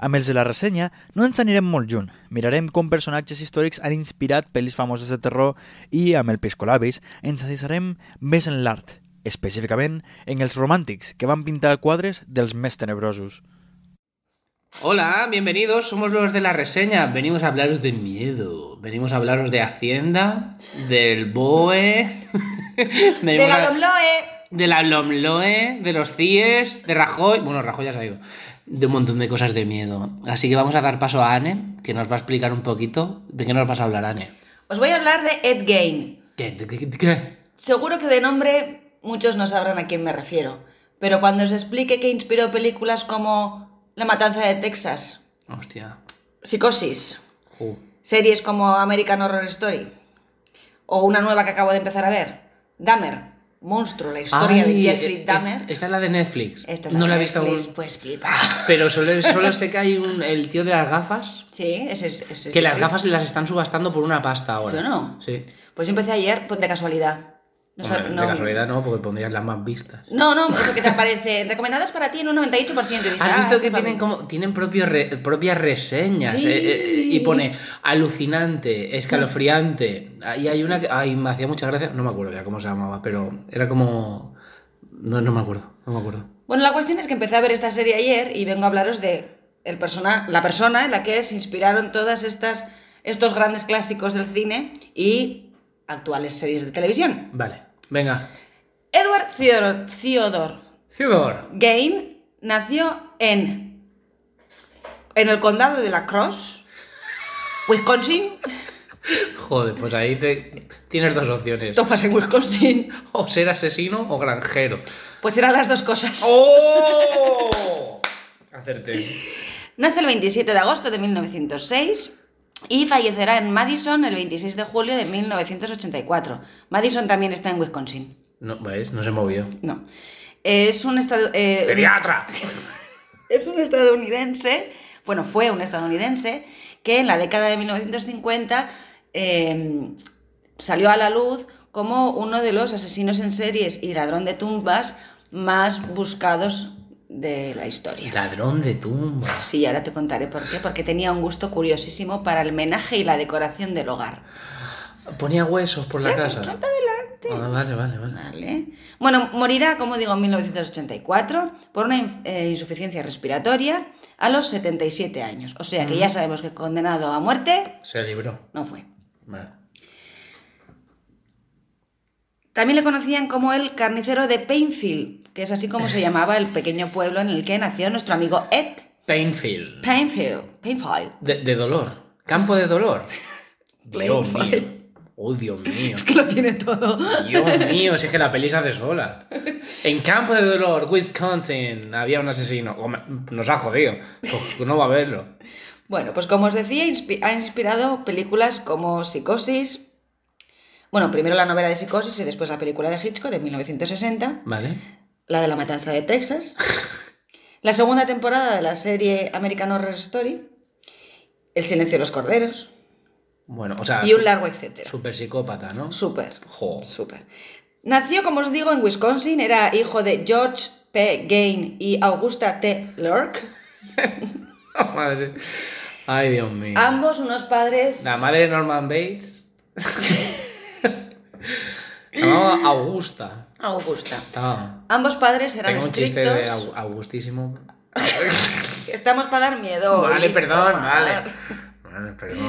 Amb els de la ressenya no ens anirem molt junt. Mirarem com personatges històrics han inspirat pel·lis famoses de terror i amb el Piscolabis ens adissarem més en l'art, específicament en els romàntics, que van pintar quadres dels més tenebrosos. Hola, bienvenidos, somos los de la reseña. Venimos a hablaros de miedo, venimos a hablaros de Hacienda, del BOE, (laughs) de la LOMLOE, de la LOMLOE, de los CIES, de Rajoy. Bueno, Rajoy ya se ha ido de un montón de cosas de miedo. Así que vamos a dar paso a Anne, que nos va a explicar un poquito de qué nos vas a hablar, Anne. Os voy a hablar de Ed Gein. ¿Qué? ¿De qué? de qué? Seguro que de nombre muchos no sabrán a quién me refiero, pero cuando os explique que inspiró películas como La Matanza de Texas, Hostia. Psicosis, Ju. series como American Horror Story, o una nueva que acabo de empezar a ver, Dahmer, Monstruo, la historia Ay, de Jeffrey Dahmer. Esta es la de Netflix. Esta es no la he visto aún. Pues flipa. (laughs) Pero solo, solo sé que hay un, el tío de las gafas. Sí, ese es. ese es Que las gafas las están subastando por una pasta ahora. ¿Sí o no? Sí. Pues yo empecé ayer pues, de casualidad. No, De casualidad no, porque pondrías las más vistas. No, no, eso que te aparece. Recomendadas para ti en un 98%. Y dices, ¿Has ah, visto que tienen como tienen propios re- propias reseñas? Sí. eh, eh, y pone alucinante, escalofriante. Ahí hay una que. Ay, me hacía mucha gracia. No me acuerdo ya cómo se llamaba, pero era como. No, no me acuerdo, no me acuerdo. Bueno, la cuestión es que empecé a ver esta serie ayer y vengo a hablaros de el persona, la persona en la que se inspiraron todas estas estos grandes clásicos del cine y actuales series de televisión. Vale, venga. Edward Theodore, Theodore Theodore. Gain nació en en el condado de La Crosse, Wisconsin. (laughs) Joder, pues ahí te... tienes dos opciones. Tomas en Wisconsin. (laughs) O ser asesino o granjero. Pues eran las dos cosas. ¡Oh! (laughs) Acerté. Nace el 27 de agosto de 1906 y fallecerá en Madison el 26 de julio de 1984. Madison también está en Wisconsin. No, ¿ves? No se movió. No. Es un estado... eh, ¡Pediatra! (laughs) es un estadounidense, bueno, fue un estadounidense que en la década de 1950 eh, salió a la luz como uno de los asesinos en series y ladrón de tumbas más buscados de la historia. Ladrón de tumbas. Sí, ahora te contaré por qué, porque tenía un gusto curiosísimo para el menaje y la decoración del hogar. Ponía huesos por la casa. Adelante. Ah, vale, vale, vale. Vale. Bueno, morirá, como digo, en 1984 por una eh, insuficiencia respiratoria a los 77 años. O sea que ya sabemos que condenado a muerte Se libró. no fue. Vale. También le conocían como el carnicero de Painfield, que es así como se llamaba el pequeño pueblo en el que nació nuestro amigo Ed Painfield. Painfield. Painfield. De, de dolor. Campo de dolor. (laughs) Dios mío. Oh, Dios mío. Que lo tiene todo. Dios (laughs) mío, si es que la peli se hace sola. En Campo de Dolor, Wisconsin, había un asesino. Nos ha jodido. Pues No va a verlo. Bueno, pues como os decía, ha inspirado películas como Psicosis. Bueno, primero la novela de Psicosis y después la película de Hitchcock de 1960, ¿Vale? La de la matanza de Texas, (laughs) la segunda temporada de la serie American Horror Story, El silencio de los corderos Bueno, o sea, y un largo etcétera. super psicópata, ¿no? Súper, súper. Nació, como os digo, en Wisconsin, era hijo de George P. Gain y Augusta T. Lurk, (laughs) Madre. Ay, Dios mío. ambos unos padres... La madre de Norman Bates. (laughs) Augusta. Augusta. Ah, Ambos padres eran tengo un estrictos. chiste de Au- Augustísimo. (laughs) Estamos para dar miedo. Vale, y perdón, vale. Vale, perdón.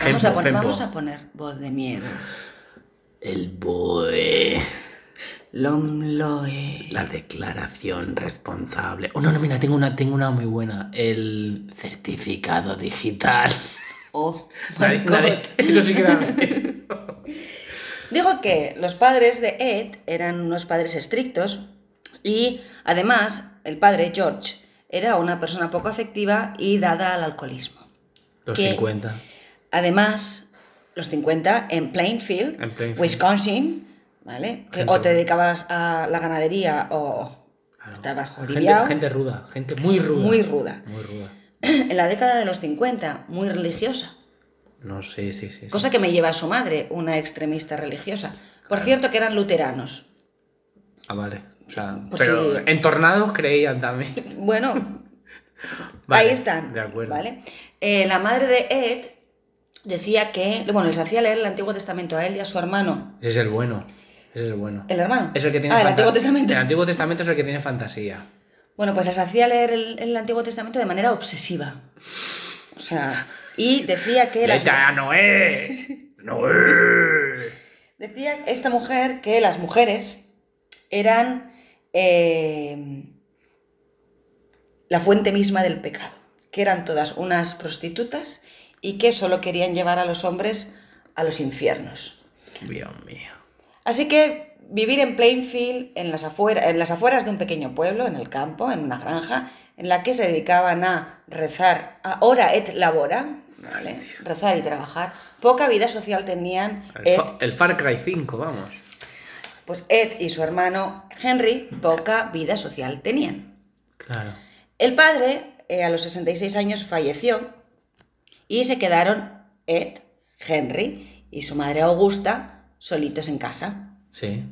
Vamos, a poner, fempo. vamos a poner voz de miedo. El BOE. Lomloe. La declaración responsable. Oh, no, no, mira, tengo una, tengo una muy buena. El certificado digital. Oh, my Nadie- God. nadie- Eso sí que da miedo. (laughs) Digo que los padres de Ed eran unos padres estrictos y además el padre George era una persona poco afectiva y dada al alcoholismo. Los ¿Qué? 50. Además, los 50 en Plainfield, En Plainfield. Wisconsin, ¿vale? Que o te dedicabas a la ganadería o Claro. estabas gente, jodibiao. gente ruda, gente muy ruda. Muy ruda. Muy ruda. En la década de los 50, muy religiosa. No, sí, sí, sí. sí. Cosa que me lleva a su madre, una extremista religiosa. Por Claro. cierto, que eran luteranos. Ah, vale. O sea, Pues pero sí. en tornados creían también. (laughs) Bueno, (laughs) Vale, ahí están. De acuerdo. ¿vale? Eh, la madre de Ed decía que, bueno, les hacía leer el Antiguo Testamento a él y a su hermano. Ese es el bueno. Ese es el bueno. ¿El hermano? Es el que tiene Ah, el Antiguo Testamento. El Antiguo Testamento es el que tiene fantasía. Bueno, pues les hacía leer el, el Antiguo Testamento de manera obsesiva. O sea, y decía que las, ¡Esta no es! ¡No es! decía esta mujer que las mujeres eran eh, la fuente misma del pecado, que eran todas unas prostitutas y que solo querían llevar a los hombres a los infiernos. Dios mío. Así que vivir en Plainfield, en las, afuera- en las afueras de un pequeño pueblo, en el campo, en una granja, en la que se dedicaban a rezar, a hora et labora, ¿vale? rezar y trabajar, poca vida social tenían El, Ed, Fa- el Far Cry 5, vamos. pues Ed y su hermano Henry, poca vida social tenían. Claro. El padre, eh, a los 66 años, falleció y se quedaron Ed, Henry y su madre Augusta solitos en casa. Sí.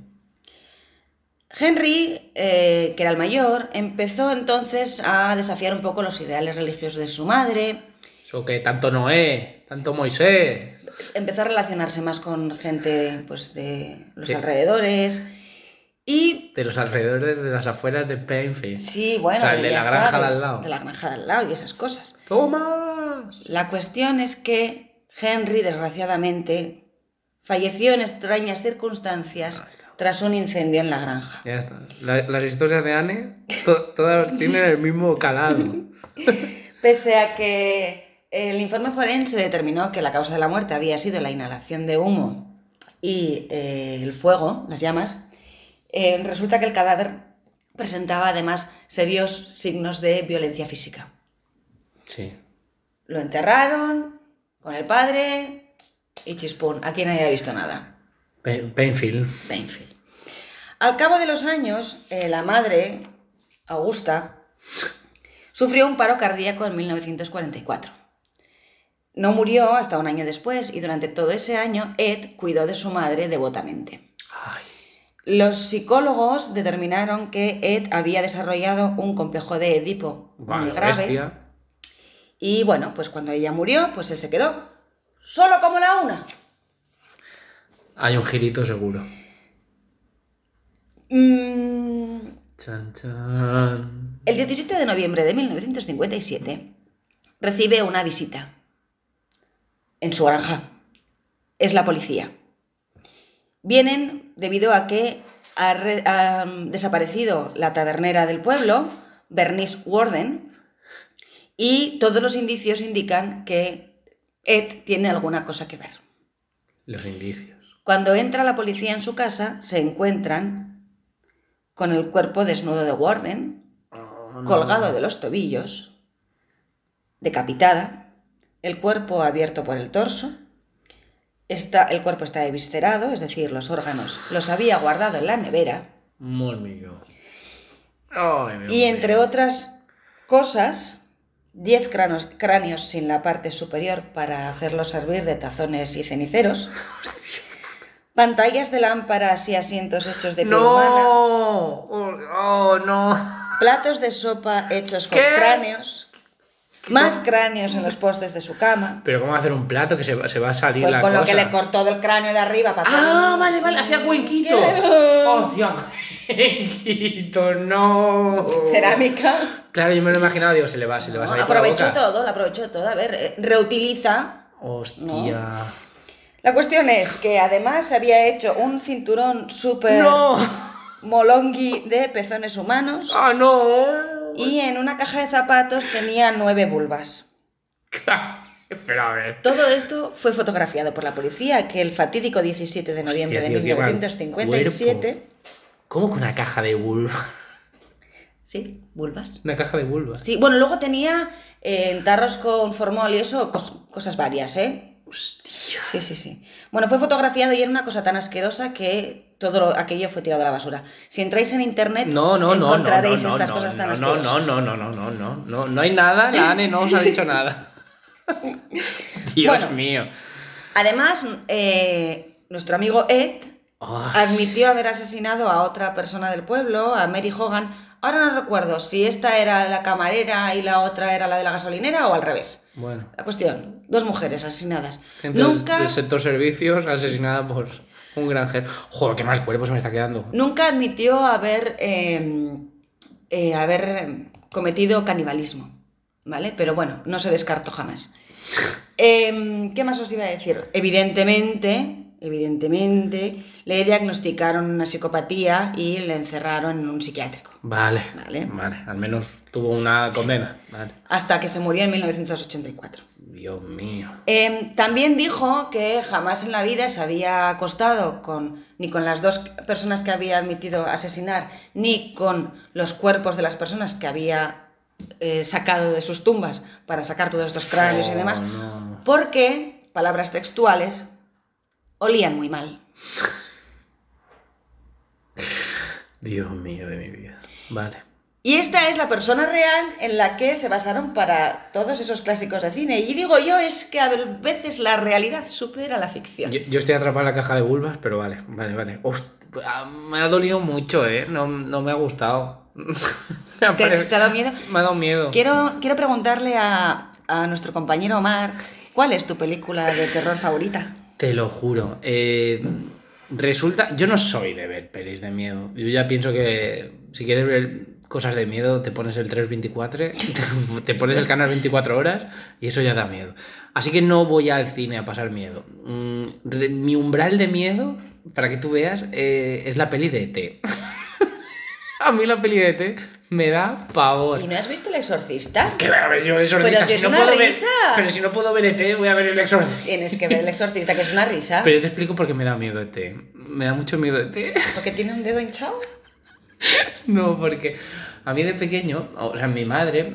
Henry, eh, que era el mayor, empezó entonces a desafiar un poco los ideales religiosos de su madre, Eso que tanto Noé, tanto Moisés. empezó a relacionarse más con gente pues, de los Sí. alrededores y De los alrededores de las afueras de Plainfield. sí, bueno, O sea, de la granja de sabes, al lado. de la granja de al lado y esas cosas. ¡Tomás! La cuestión es que Henry, desgraciadamente, falleció en extrañas circunstancias está. Tras un incendio en la granja. Ya está. La- las historias de Anne, to- todas (laughs) tienen el mismo calado. (laughs) Pese a que el informe forense determinó que la causa de la muerte había sido la inhalación de humo y eh, el fuego, las llamas, eh, resulta que el cadáver presentaba además serios signos de violencia física. Sí. Lo enterraron con el padre y chispún. Aquí nadie ha visto nada. Pa- Plainfield. Al cabo de los años, eh, la madre, Augusta, sufrió un paro cardíaco en 1944. No murió hasta un año después y durante todo ese año Ed cuidó de su madre devotamente. Ay. Los psicólogos determinaron que Ed había desarrollado un complejo de Edipo muy grave bestia. y bueno, pues cuando ella murió, pues él se quedó solo como la una. Hay un girito seguro. Mm, Chan, chan. El 17 de noviembre de 1957 recibe una visita en su granja. Es la policía. Vienen debido a que ha, re- ha, desaparecido la tabernera del pueblo, Bernice Warden, y todos los indicios indican que Ed tiene alguna cosa que ver. Los indicios. Cuando entra la policía en su casa, se encuentran con el cuerpo desnudo de Warden, Oh, no. colgado de los tobillos, decapitada, el cuerpo abierto por el torso, está, el cuerpo está eviscerado, es decir, los órganos los había guardado en la nevera, Muy mío. Y entre otras cosas, 10 cráneos, cráneos sin la parte superior para hacerlos servir de tazones y ceniceros, (laughs) pantallas de lámparas y asientos hechos de piel ¡No! humana, Oh, oh, no. platos de sopa hechos con ¿Qué? cráneos, más cráneos en los postes de su cama, Pero ¿cómo hacer un plato que se, va- se va a salir pues la con lo que le cortó del cráneo de arriba para Ah, un- vale, vale, hacía cuenquito. Claro. Hacía cuenquito, no. cerámica. Claro, yo me lo he imaginado, digo, se le va, se le va a No, salir la aprovechó todo, lo aprovechó todo. A ver, eh, reutiliza. Hostia. La cuestión es que además había hecho un cinturón súper ¡No! molongui de pezones humanos ¡Ah, no! y en una caja de zapatos tenía nueve vulvas. (laughs) Espera, a ver. Todo esto fue fotografiado por la policía que el fatídico 17 de noviembre Hostia, de tío, mal 1957... ¿Cómo que una caja de vulva? Sí, vulvas. Una caja de vulvas. Sí, bueno, luego tenía eh, tarros con formol y eso, cos- cosas varias, ¿eh? Hostia. Sí, sí, sí. Bueno, fue fotografiado y era una cosa tan asquerosa que todo lo- aquello fue tirado a la basura. Si entráis en internet, No, no, no, no, encontraréis no, no, estas no, cosas tan no, no, asquerosas. no, no, no, no, no, no, no hay nada, la Ane no os ha dicho nada. (laughs) Dios Bueno. mío. Además, eh, nuestro amigo Ed Ay, admitió haber asesinado a otra persona del pueblo, a Mary Hogan. Ahora no recuerdo si esta era la camarera y la otra era la de la gasolinera o al revés. bueno, La cuestión, dos mujeres asesinadas. gente Nunca, del sector servicios asesinada por un granjero. Joder, qué mal cuerpo se me está quedando. nunca admitió haber, eh, eh, haber cometido canibalismo, ¿vale? Pero bueno, no se descartó jamás. (laughs) Em, ¿Qué más os iba a decir? Evidentemente, evidentemente, le diagnosticaron una psicopatía y le encerraron en un psiquiátrico. Vale. Vale. Vale. Al menos tuvo una condena. Vale. Hasta que se murió en 1984. Dios mío. Eh, también dijo que jamás en la vida se había acostado con ni con las dos personas que había admitido asesinar, ni con los cuerpos de las personas que había eh, sacado de sus tumbas para sacar todos estos cráneos y Oh, demás, no. porque, palabras textuales, olían muy mal. Dios mío de mi vida. Vale. Y esta es la persona real en la que se basaron para todos esos clásicos de cine. Y digo yo, es que a veces la realidad supera la ficción. Yo, yo estoy atrapado en la caja de vulvas, pero vale, vale, vale. Ah, me ha dolido mucho, ¿eh? No, no me ha gustado. (laughs) me, ha ¿Te, parecido- te ha dado miedo? me ha dado miedo. Quiero, quiero preguntarle a, a nuestro compañero Omar, ¿cuál es tu película de terror favorita? Te lo juro. eh, resulta. Yo no soy de ver pelis de miedo. Yo ya pienso que si quieres ver cosas de miedo, te pones el 324, (laughs) te, pones el canal 24 horas y eso ya da miedo. Así que no voy al cine a pasar miedo. Mm, mi umbral de miedo, para que tú veas, eh, es la peli de ET. (laughs) a mí la peli de ET me da pavor. ¿Y no has visto El Exorcista? ¿Qué voy a ver yo el exorcista? Pero si es no una puedo ver- risa. pero si no puedo ver ET, voy a ver el exorcista. Tienes que ver El Exorcista, que es una risa. Pero yo te explico por qué me da miedo ET. Me da mucho miedo ET. Porque tiene un dedo hinchado. (laughs) No, porque a mí de pequeño, o sea, mi madre,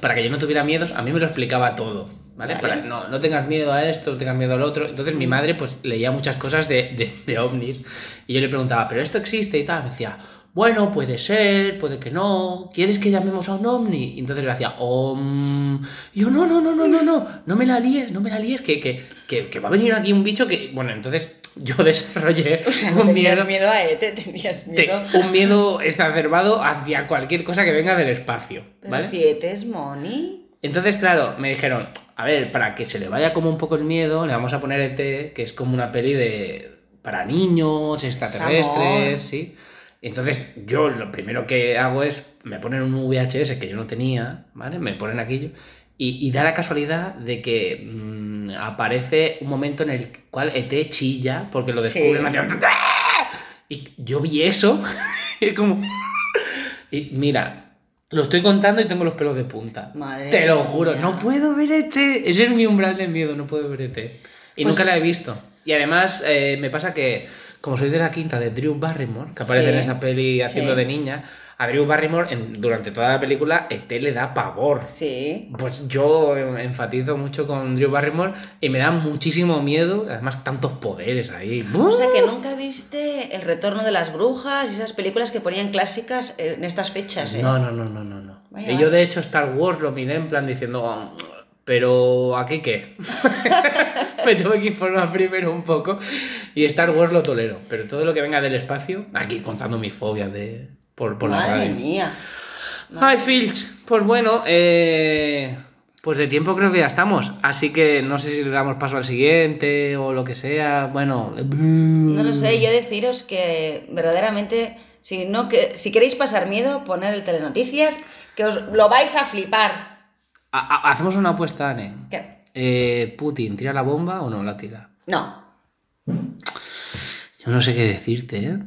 para que yo no tuviera miedos, a mí me lo explicaba todo. ¿Vale? Vale. Para, no, no tengas miedo a esto, no tengas miedo al otro. Entonces mi madre pues leía muchas cosas de, de, de ovnis y yo le preguntaba, ¿pero esto existe y tal? Me decía, bueno, puede ser, puede que no. ¿Quieres que llamemos a un ovni? Y entonces le hacía, om. Y yo, no, no, no, no, no, no, no me la líes, no me la líes, que, que, que, que va a venir aquí un bicho que. Bueno, entonces yo (laughs) desarrollé O sea, no un tenías miedo. miedo a ET, tenías Te- miedo... un miedo exacerbado hacia cualquier cosa que venga del espacio, Pero ¿vale? si ET es Moni... Entonces, claro, me dijeron, a ver, para que se le vaya como un poco el miedo, le vamos a poner ET, que es como una peli de para niños, extraterrestres, ¿sí? Entonces, yo lo primero que hago es, me ponen un VHS que yo no tenía, ¿vale? Me ponen aquello, y, y da la casualidad de que mm, aparece un momento en el cual ET chilla, porque lo descubren Sí. haciendo... Y yo vi eso, (laughs) y es como... Y mira, lo estoy contando y tengo los pelos de punta. Madre Te lo juro, mía. no puedo ver ET. Ese es mi umbral de miedo, no puedo ver ET. Y Pues- nunca la he visto. Y además eh, me pasa que, como soy de la quinta de Drew Barrymore, que aparece Sí. en esta peli haciendo Sí. de niña, a Drew Barrymore en- durante toda la película ET le da pavor. Sí. Pues yo enfatizo mucho con Drew Barrymore y me da muchísimo miedo, además tantos poderes ahí. O sea que nunca viste El Retorno de las Brujas y esas películas que ponían clásicas en estas fechas, ¿eh? No, no, no, no, no. no. Vaya, y yo de hecho Star Wars lo miré en plan diciendo, "Oh, pero ¿aquí qué? (laughs) Me tuve que informar primero un poco y Star Wars lo tolero, pero todo lo que venga del espacio, aquí contando mis fobias de por, por la Madre radio. mía. Ay, Filch, pues bueno, eh, pues de tiempo creo que ya estamos, así que no sé si le damos paso al siguiente o lo que sea, bueno... No lo sé, yo deciros que verdaderamente, si, no, que, si queréis pasar miedo, poner el telenoticias, que os lo vais a flipar. Ha- ha- Hacemos una apuesta, Anne. ¿Qué? Eh, ¿Putin tira la bomba o no la tira? No. Yo no sé qué decirte, ¿eh?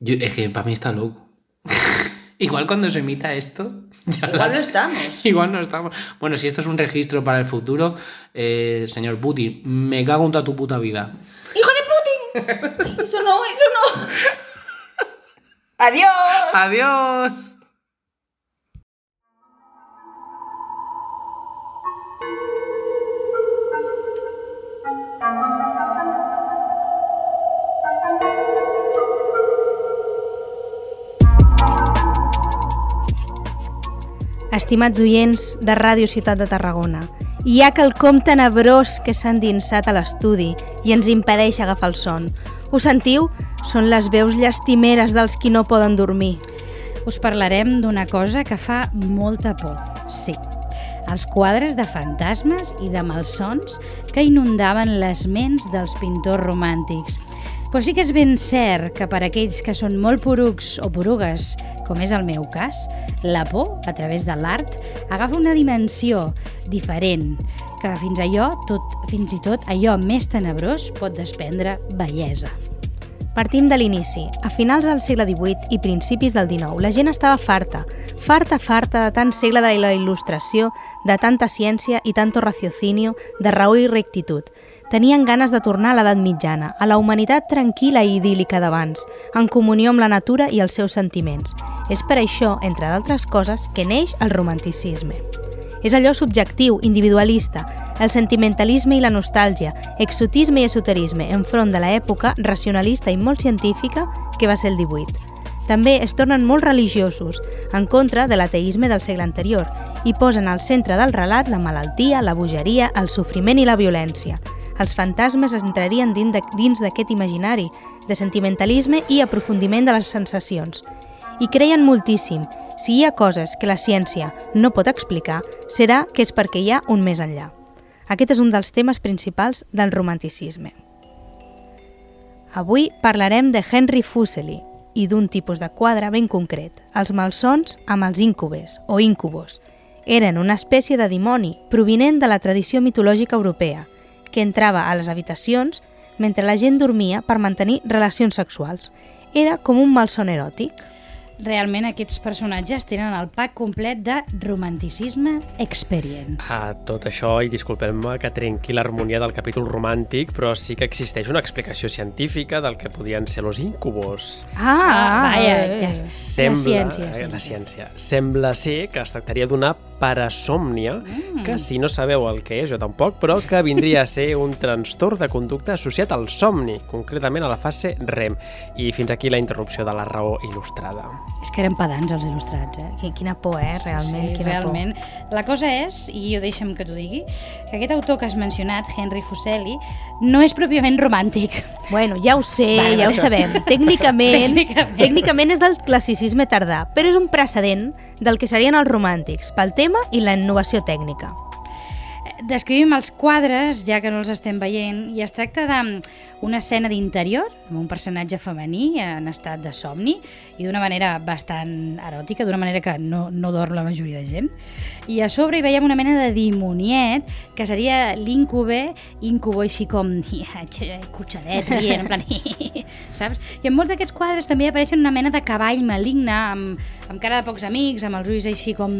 Yo- es que para mí está loco. (laughs) Igual cuando se emita esto. (laughs) ya Igual la- no estamos. (laughs) Igual no estamos. Bueno, si esto es un registro para el futuro, eh, señor Putin, me cago en toda tu puta vida. ¡Hijo de Putin! Eso no, eso no. Adiós. ¡Adiós! Estimats oients de Ràdio Ciutat de Tarragona, hi ha quelcom tenebrós que s'ha endinsat a l'estudi i ens impedeix agafar el son. Ho sentiu? Són les veus llastimeres dels qui no poden dormir. Us parlarem d'una cosa que fa molta por, sí. Els quadres de fantasmes i de malsons que inundaven les ments dels pintors romàntics. Però sí que és ben cert que per aquells que són molt porucs o porugues, com és el meu cas, la por, a través de l'art, agafa una dimensió diferent, que fins allò, tot, fins i tot allò més tenebrós pot desprendre bellesa. Partim de l'inici. A finals del segle XVIII i principis del XIX, la gent estava farta, farta, farta de tant segle de la il·lustració, de tanta ciència i tanto raciocinio, de raó i rectitud. Tenien ganes de tornar a l'edat mitjana, a la humanitat tranquil·la i idíl·lica d'abans, en comunió amb la natura i els seus sentiments. És per això, entre d'altres coses, que neix el romanticisme. És allò subjectiu, individualista, el sentimentalisme i la nostàlgia, exotisme i esoterisme enfront de l'època racionalista i molt científica que va ser el 18. També es tornen molt religiosos, en contra de l'ateisme del segle anterior, i posen al centre del relat la malaltia, la bogeria, el sofriment i la violència. Els fantasmes entrarien dins d'aquest imaginari de sentimentalisme i aprofundiment de les sensacions. I creien moltíssim, si hi ha coses que la ciència no pot explicar, serà que és perquè hi ha un més enllà. Aquest és un dels temes principals del romanticisme. Avui parlarem de Henry Fuseli i d'un tipus de quadre ben concret, els malsons amb els íncubes o íncubos. Eren una espècie de dimoni provinent de la tradició mitològica europea, que entrava a les habitacions mentre la gent dormia per mantenir relacions sexuals. Era com un malson eròtic. Realment aquests personatges tenen el pack complet de romanticisme experience. A tot això, i disculpem-me que trenqui l'harmonia del capítol romàntic, però sí que existeix una explicació científica del que podien ser los incubos. Ah, vaja, ja, Sembla, la ciència. eh, la ciència. Sembla ser que es tractaria d'una parasòmnia, Mm. que si no sabeu el que és, jo tampoc, però que vindria a ser un trastorn de conducta associat al somni, concretament a la fase REM. I fins aquí la interrupció de la raó il·lustrada. És que eren pedants els il·lustrats, eh? Qui- Quina por, eh? Realment, sí, quina realment. La cosa és, i jo deixa'm que t'ho digui, que aquest autor que has mencionat, Henry Fuseli, no és pròpiament romàntic. por. Bueno, ja ho sé, Vale, ja ho vale. sabem. Tècnicament, (laughs) Tècnicament. tècnicament és del classicisme tardà, però és un precedent del que serien els romàntics, pel tema i la innovació tècnica. Descrivim els quadres, ja que no els estem veient, i es tracta d'una escena d'interior, amb un personatge femení en estat de somni, i d'una manera bastant eròtica, d'una manera que no, no dorm la majoria de gent. I a sobre hi veiem una mena de dimoniet, que seria l'íncube, íncubo així com cotxadet, rient, (laughs) en plan... saps? I en molts d'aquests quadres també apareixen una mena de cavall maligne, amb, amb cara de pocs amics, amb els ulls així com,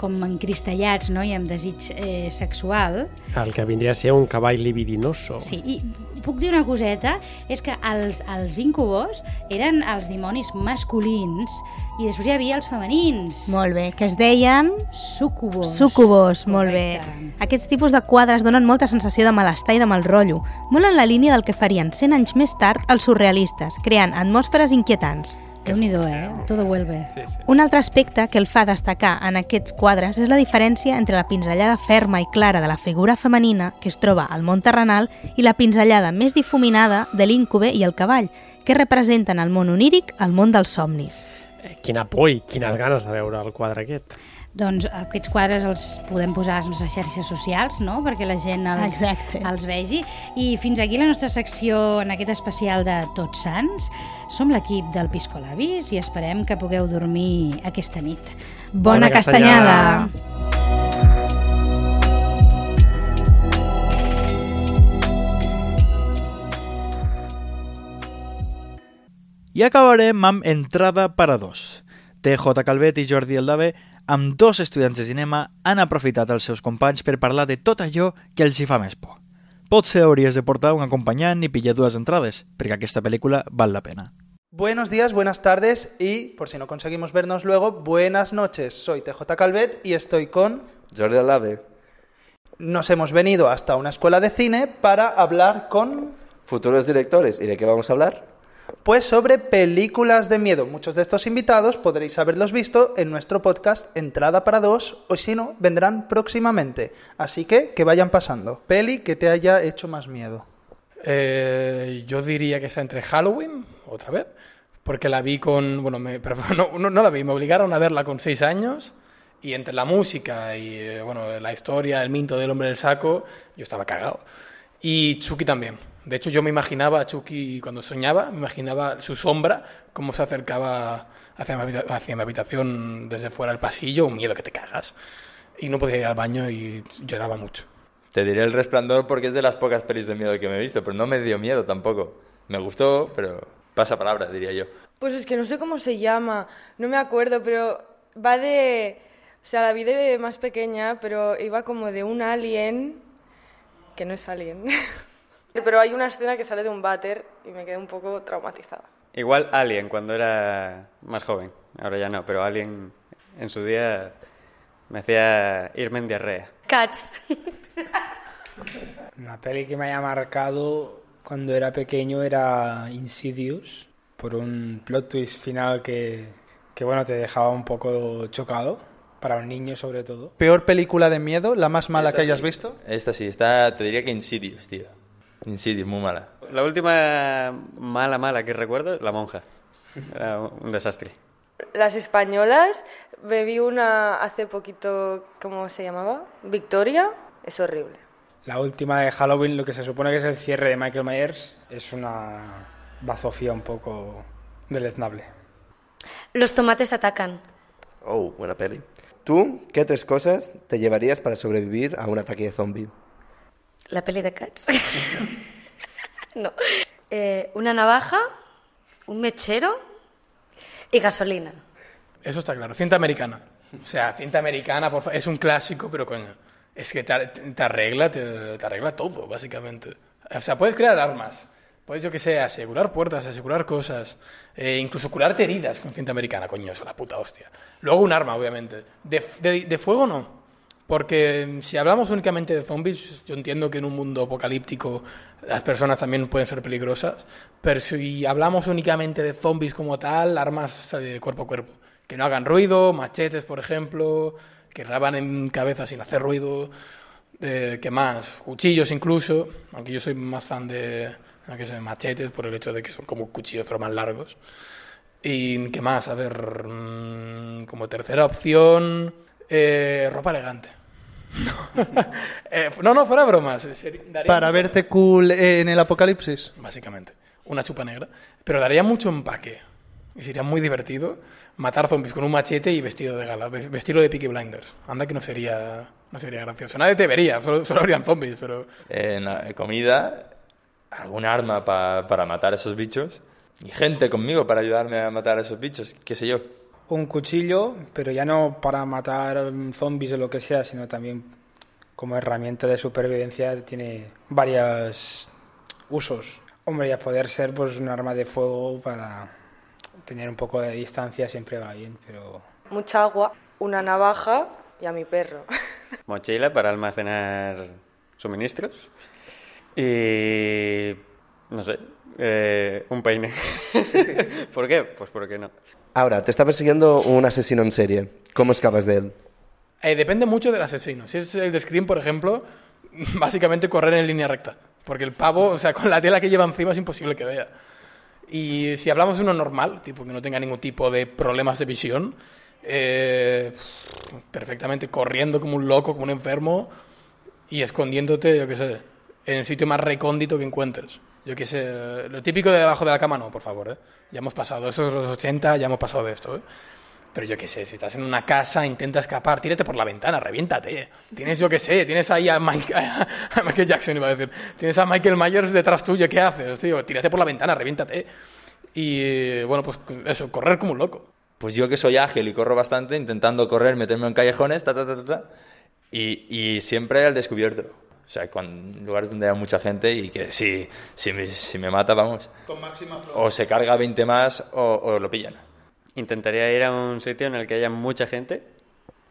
com encristal·lats, no? i amb desig eh, sexual. El que vindria a ser un cavall libidinoso. Sí, i puc dir una coseta, és que els, els incubos eren els dimonis masculins i després hi havia els femenins. Molt bé, que es deien... Sucubos. Sucubos, molt bé. Correcte. Aquests tipus de quadres donen molta sensació de malestar i de mal rotllo, molt en la línia del que farien 100 anys més tard els surrealistes, creant atmosferes inquietants. Déu-n'hi-do, eh? Todo vuelve. Sí, sí. Un altre aspecte que el fa destacar en aquests quadres és la diferència entre la pinzellada ferma i clara de la figura femenina que es troba al món terrenal i la pinzellada més difuminada de l'íncube i el cavall, que representen el món oníric, el món dels somnis. Eh, Quina por i quines ganes de veure el quadre aquest. Doncs aquests quadres els podem posar a les nostres xarxes socials, no?, perquè la gent els, Exacte. els vegi. I fins aquí la nostra secció en aquest especial de Tots Sants. Som l'equip del Piscolabis i esperem que pugueu dormir aquesta nit. Bona, Bona castanyada! castanyada! I acabarem amb Entrada per a dos. TJ Calvet i Jordi Eldave, amb dos estudiants de cinema, han aprofitat els seus companys per parlar de tot allò que els hi fa més por. Potser hauries de portar un acompanyant i pillar dues entrades, perquè aquesta pel·lícula val la pena. Buenos días, buenas tardes y, por si no conseguimos vernos luego, buenas noches. Soy TJ Calvet y estoy con... Jordi Alave, Nos hemos venido hasta una escuela de cine para hablar con... futuros directores. ¿Y de qué vamos a hablar? Pues sobre películas de miedo. Muchos de estos invitados podréis haberlos visto en nuestro podcast Entrada para dos o si no, vendrán próximamente. Así que que vayan pasando. Peli que te haya hecho más miedo. Eh, yo diría que está entre Halloween, otra vez, porque la vi con, bueno, me, (laughs) pero no, la vi, me obligaron a verla con seis años y entre la música y, eh, bueno, la historia, el minto del hombre del saco, yo estaba cagado. Y Chucky también, De hecho, yo me imaginaba a Chucky cuando soñaba, me imaginaba su sombra, cómo se acercaba hacia mi, habita- hacia mi habitación desde fuera del pasillo, un miedo que te cagas. Y no podía ir al baño y lloraba mucho. Te diré El Resplandor porque es de las pocas pelis de miedo que me he visto, pero no me dio miedo tampoco. Me gustó, pero pasa palabra, diría yo. Pues es que no sé cómo se llama, no me acuerdo, pero va de... O sea, la vi de más pequeña, pero iba como de un alien, que no es alien. (laughs) pero hay una escena que sale de un váter y me quedé un poco traumatizada. Igual Alien cuando era más joven, ahora ya no, pero Alien en su día me hacía irme en diarrea. Cats. (laughs) Una peli que me haya marcado cuando era pequeño era Insidious, por un plot twist final que, que bueno, te dejaba un poco chocado, para un niño sobre todo. ¿Peor película de miedo? ¿La más mala que hayas sí. visto? Esta sí, está, te diría que Insidious, tío. Insidious, muy mala. La última mala, mala que recuerdo, La Monja. Era un desastre. Las españolas, me vi una hace poquito, ¿cómo se llamaba? Victoria, es horrible. La última de Halloween, lo que se supone que es el cierre de Michael Myers, es una bazofía un poco deleznable. Los tomates atacan. Oh, buena peli. ¿Tú qué tres cosas te llevarías para sobrevivir a un ataque de zombie? La peli de Cats. (laughs) no. Eh, una navaja, un mechero y gasolina. Eso está claro. Cinta americana. O sea, cinta americana, por es un clásico, pero coño, es que te, ar- te arregla, te, arregla todo, básicamente. O sea, puedes crear armas, puedes, yo que sé, asegurar puertas, asegurar cosas, eh, incluso curarte heridas con cinta americana, coño, eso es la puta hostia. Luego un arma, obviamente. De, de- de fuego no, porque si hablamos únicamente de zombies, yo entiendo que en un mundo apocalíptico las personas también pueden ser peligrosas, pero si hablamos únicamente de zombies como tal, armas de cuerpo a cuerpo, que no hagan ruido, machetes, por ejemplo, que raban en cabeza sin hacer ruido, eh, ¿qué más? Cuchillos incluso, aunque yo soy más fan de machetes por el hecho de que son como cuchillos pero más largos. ¿Y qué más? A ver, mm, como tercera opción, eh, ropa elegante. (laughs) Eh, no, no, fuera bromas. daría Para mucho- verte cool en el apocalipsis. Básicamente. Una chupa negra. Pero daría mucho empaque. Y sería muy divertido matar zombies con un machete y vestido de gala. ve- Vestido de Peaky Blinders. Anda que no sería, no sería gracioso. Nadie te vería, solo, solo habrían zombies, pero... La comida, algún arma pa- para matar a esos bichos. Y gente conmigo para ayudarme a matar a esos bichos, qué sé yo. Un cuchillo, pero ya no para matar zombies o lo que sea, sino también como herramienta de supervivencia tiene varios usos. Hombre, y a poder ser pues un arma de fuego para tener un poco de distancia siempre va bien, pero Mucha agua, una navaja y a mi perro. (laughs) Mochila para almacenar suministros. Y... no sé, eh, un peine. (laughs) ¿Por qué? Pues porque no. Ahora, te está persiguiendo un asesino en serie. ¿Cómo escapas de él? Eh, depende mucho del asesino. Si es el de Scream, por ejemplo, (laughs) básicamente correr en línea recta. Porque el pavo, o sea, con la tela que lleva encima es imposible que vea. Y si hablamos de uno normal, tipo que no tenga ningún tipo de problemas de visión, eh, perfectamente corriendo como un loco, como un enfermo y escondiéndote, yo qué sé, en el sitio más recóndito que encuentres. Yo qué sé, lo típico de debajo de la cama, no, por favor, ¿eh? Ya hemos pasado, esos los 80, ya hemos pasado de esto, ¿eh? Pero yo qué sé, si estás en una casa, intenta escapar, tírate por la ventana, reviéntate. Tienes, yo qué sé, tienes ahí a, Mike- (laughs) a Michael Jackson, iba a decir. Tienes a Michael Myers detrás tuyo, ¿qué haces, tío? Tírate por la ventana, reviéntate. Y, bueno, pues eso, correr como un loco. Pues yo que soy ágil y corro bastante, intentando correr, meterme en callejones, ta, ta, ta, ta, y, y siempre al descubierto. O sea, cuando, en lugares donde hay mucha gente y que si, si, me, si me mata, vamos. Con máxima O se carga 20 más o, o lo pillan. Intentaría ir a un sitio en el que haya mucha gente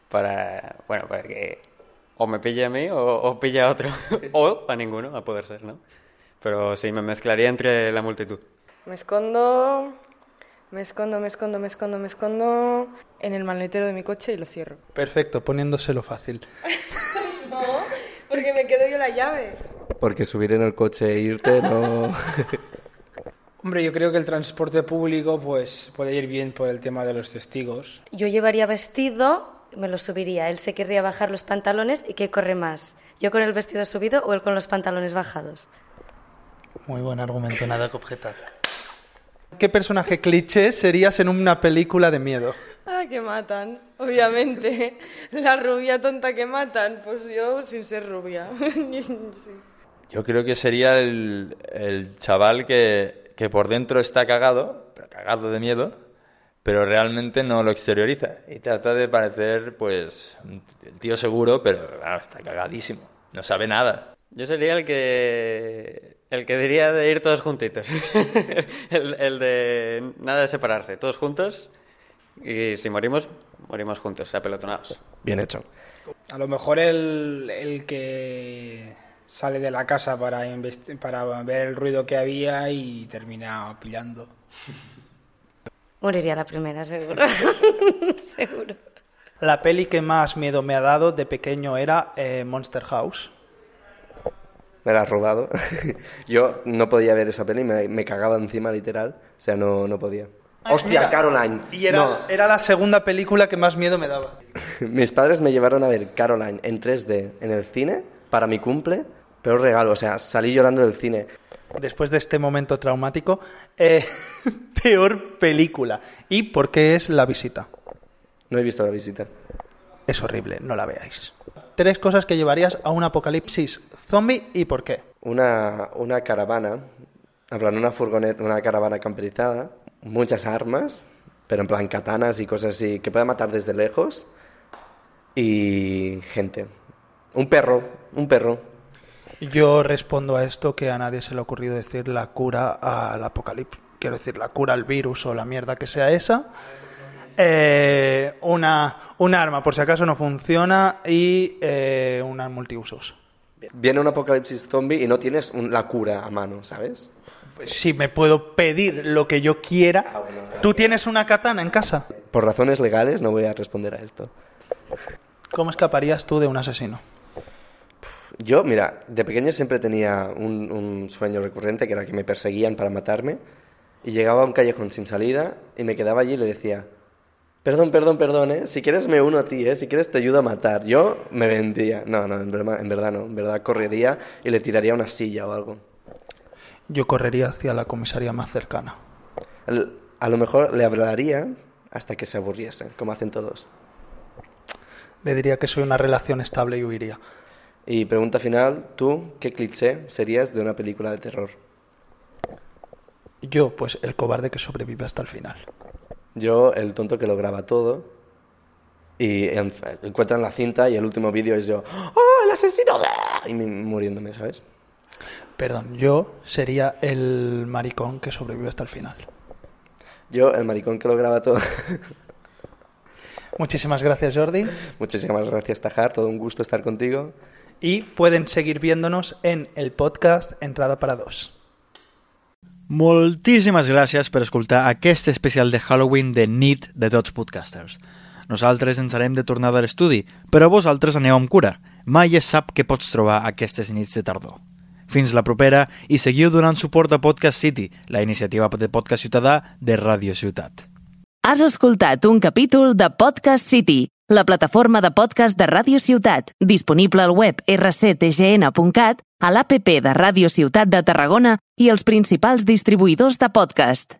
para, bueno, para que o me pille a mí o, o pille a otro. (laughs) o a ninguno, a poder ser, ¿no? Pero sí, me mezclaría entre la multitud. Me escondo, me escondo, me escondo, me escondo, me escondo en el maletero de mi coche y lo cierro. Perfecto, poniéndoselo fácil. (laughs) No, porque me quedo yo la llave. Porque subir en el coche e irte no... (laughs) Hombre, yo creo que el transporte público pues puede ir bien por el tema de los testigos. Yo llevaría vestido, me lo subiría. Él se querría bajar los pantalones y ¿qué corre más? ¿Yo con el vestido subido o él con los pantalones bajados? Muy buen argumento, nada que objetar. ¿Qué personaje cliché serías en una película de miedo? A la que matan, obviamente. (laughs) La rubia tonta que matan, pues yo sin ser rubia. (laughs) Sí. Yo creo que sería el, el chaval que, que por dentro está cagado, pero cagado de miedo, pero realmente no lo exterioriza y trata de parecer, pues, el tío seguro, pero claro, está cagadísimo, no sabe nada. Yo sería el que el que diría de ir todos juntitos. (laughs) el, el de nada de separarse, todos juntos. Y si morimos, morimos juntos, apelotonados. Bien hecho. A lo mejor el, el que sale de la casa para, investi- para ver el ruido que había y termina pillando. Moriría la primera, seguro. (laughs) seguro. La peli que más miedo me ha dado de pequeño era eh, Monster House. Me la has robado. (laughs) Yo no podía ver esa peli, me, me cagaba encima, literal. O sea, no, no podía. Hostia, Mira, Caroline. Y era, No, era la segunda película que más miedo me daba. (laughs) mis padres me llevaron a ver Caroline en 3D en el cine para mi cumple. Peor regalo, o sea, salí llorando del cine. Después de este momento traumático, eh, (laughs) peor película. ¿Y por qué es La Visita? No he visto la visita. Es horrible, no la veáis. Tres cosas que llevarías a un apocalipsis zombie y por qué. Una, una caravana, plan una furgoneta, una caravana camperizada, muchas armas, pero en plan katanas y cosas así, que pueda matar desde lejos, y gente. Un perro, un perro. Yo respondo a esto que a nadie se le ha ocurrido decir la cura al apocalipsis. Quiero decir, la cura al virus o la mierda que sea esa. Eh, una, un arma, por si acaso no funciona, y eh, una multiusos. Viene un apocalipsis zombie y no tienes un- la cura a mano, ¿sabes? Si me puedo pedir lo que yo quiera. ¿Tú tienes una katana en casa? Por razones legales no voy a responder a esto. ¿Cómo escaparías tú de un asesino? Yo, mira, de pequeño siempre tenía un, un sueño recurrente que era que me perseguían para matarme y llegaba a un callejón sin salida y me quedaba allí y le decía, perdón, perdón, perdón, ¿eh? si quieres me uno a ti, ¿eh? si quieres te ayudo a matar. Yo me vendía, no, no, en verdad, en verdad no, en verdad correría y le tiraría una silla o algo. Yo correría hacia la comisaría más cercana. A lo mejor le hablaría hasta que se aburriese, como hacen todos. Le diría que soy una relación estable y huiría. Y pregunta final, ¿tú qué cliché serías de una película de terror? Yo, pues el cobarde que sobrevive hasta el final. Yo, el tonto que lo graba todo y en- encuentran la cinta y el último vídeo es yo, ¡oh, el asesino! Y muriéndome, ¿sabes? Perdón, yo sería el maricón que sobrevive hasta el final. Yo, el maricón que lo graba todo. (laughs) Muchísimas gracias, Jordi. Muchísimas gracias, Tajar, todo un gusto estar contigo. Y pueden seguir viéndonos en el podcast Entrada para dos. Moltíssimes gràcies per escoltar aquest especial de Halloween de nit de tots podcasters. Nosaltres ens harem de tornada a l'estudi, però vosaltres aneu amb cura. Mai es sap què pots trobar aquestes nits de tardor. Fins la propera i seguiu donant suport a Podcast City, la iniciativa de podcast ciutadà de Ràdio Ciutat. Has escoltat un capítol de Podcast City, la plataforma de podcast de Ràdio Ciutat, disponible al web rctgn.cat, a l'APP de Ràdio Ciutat de Tarragona i els principals distribuïdors de podcast.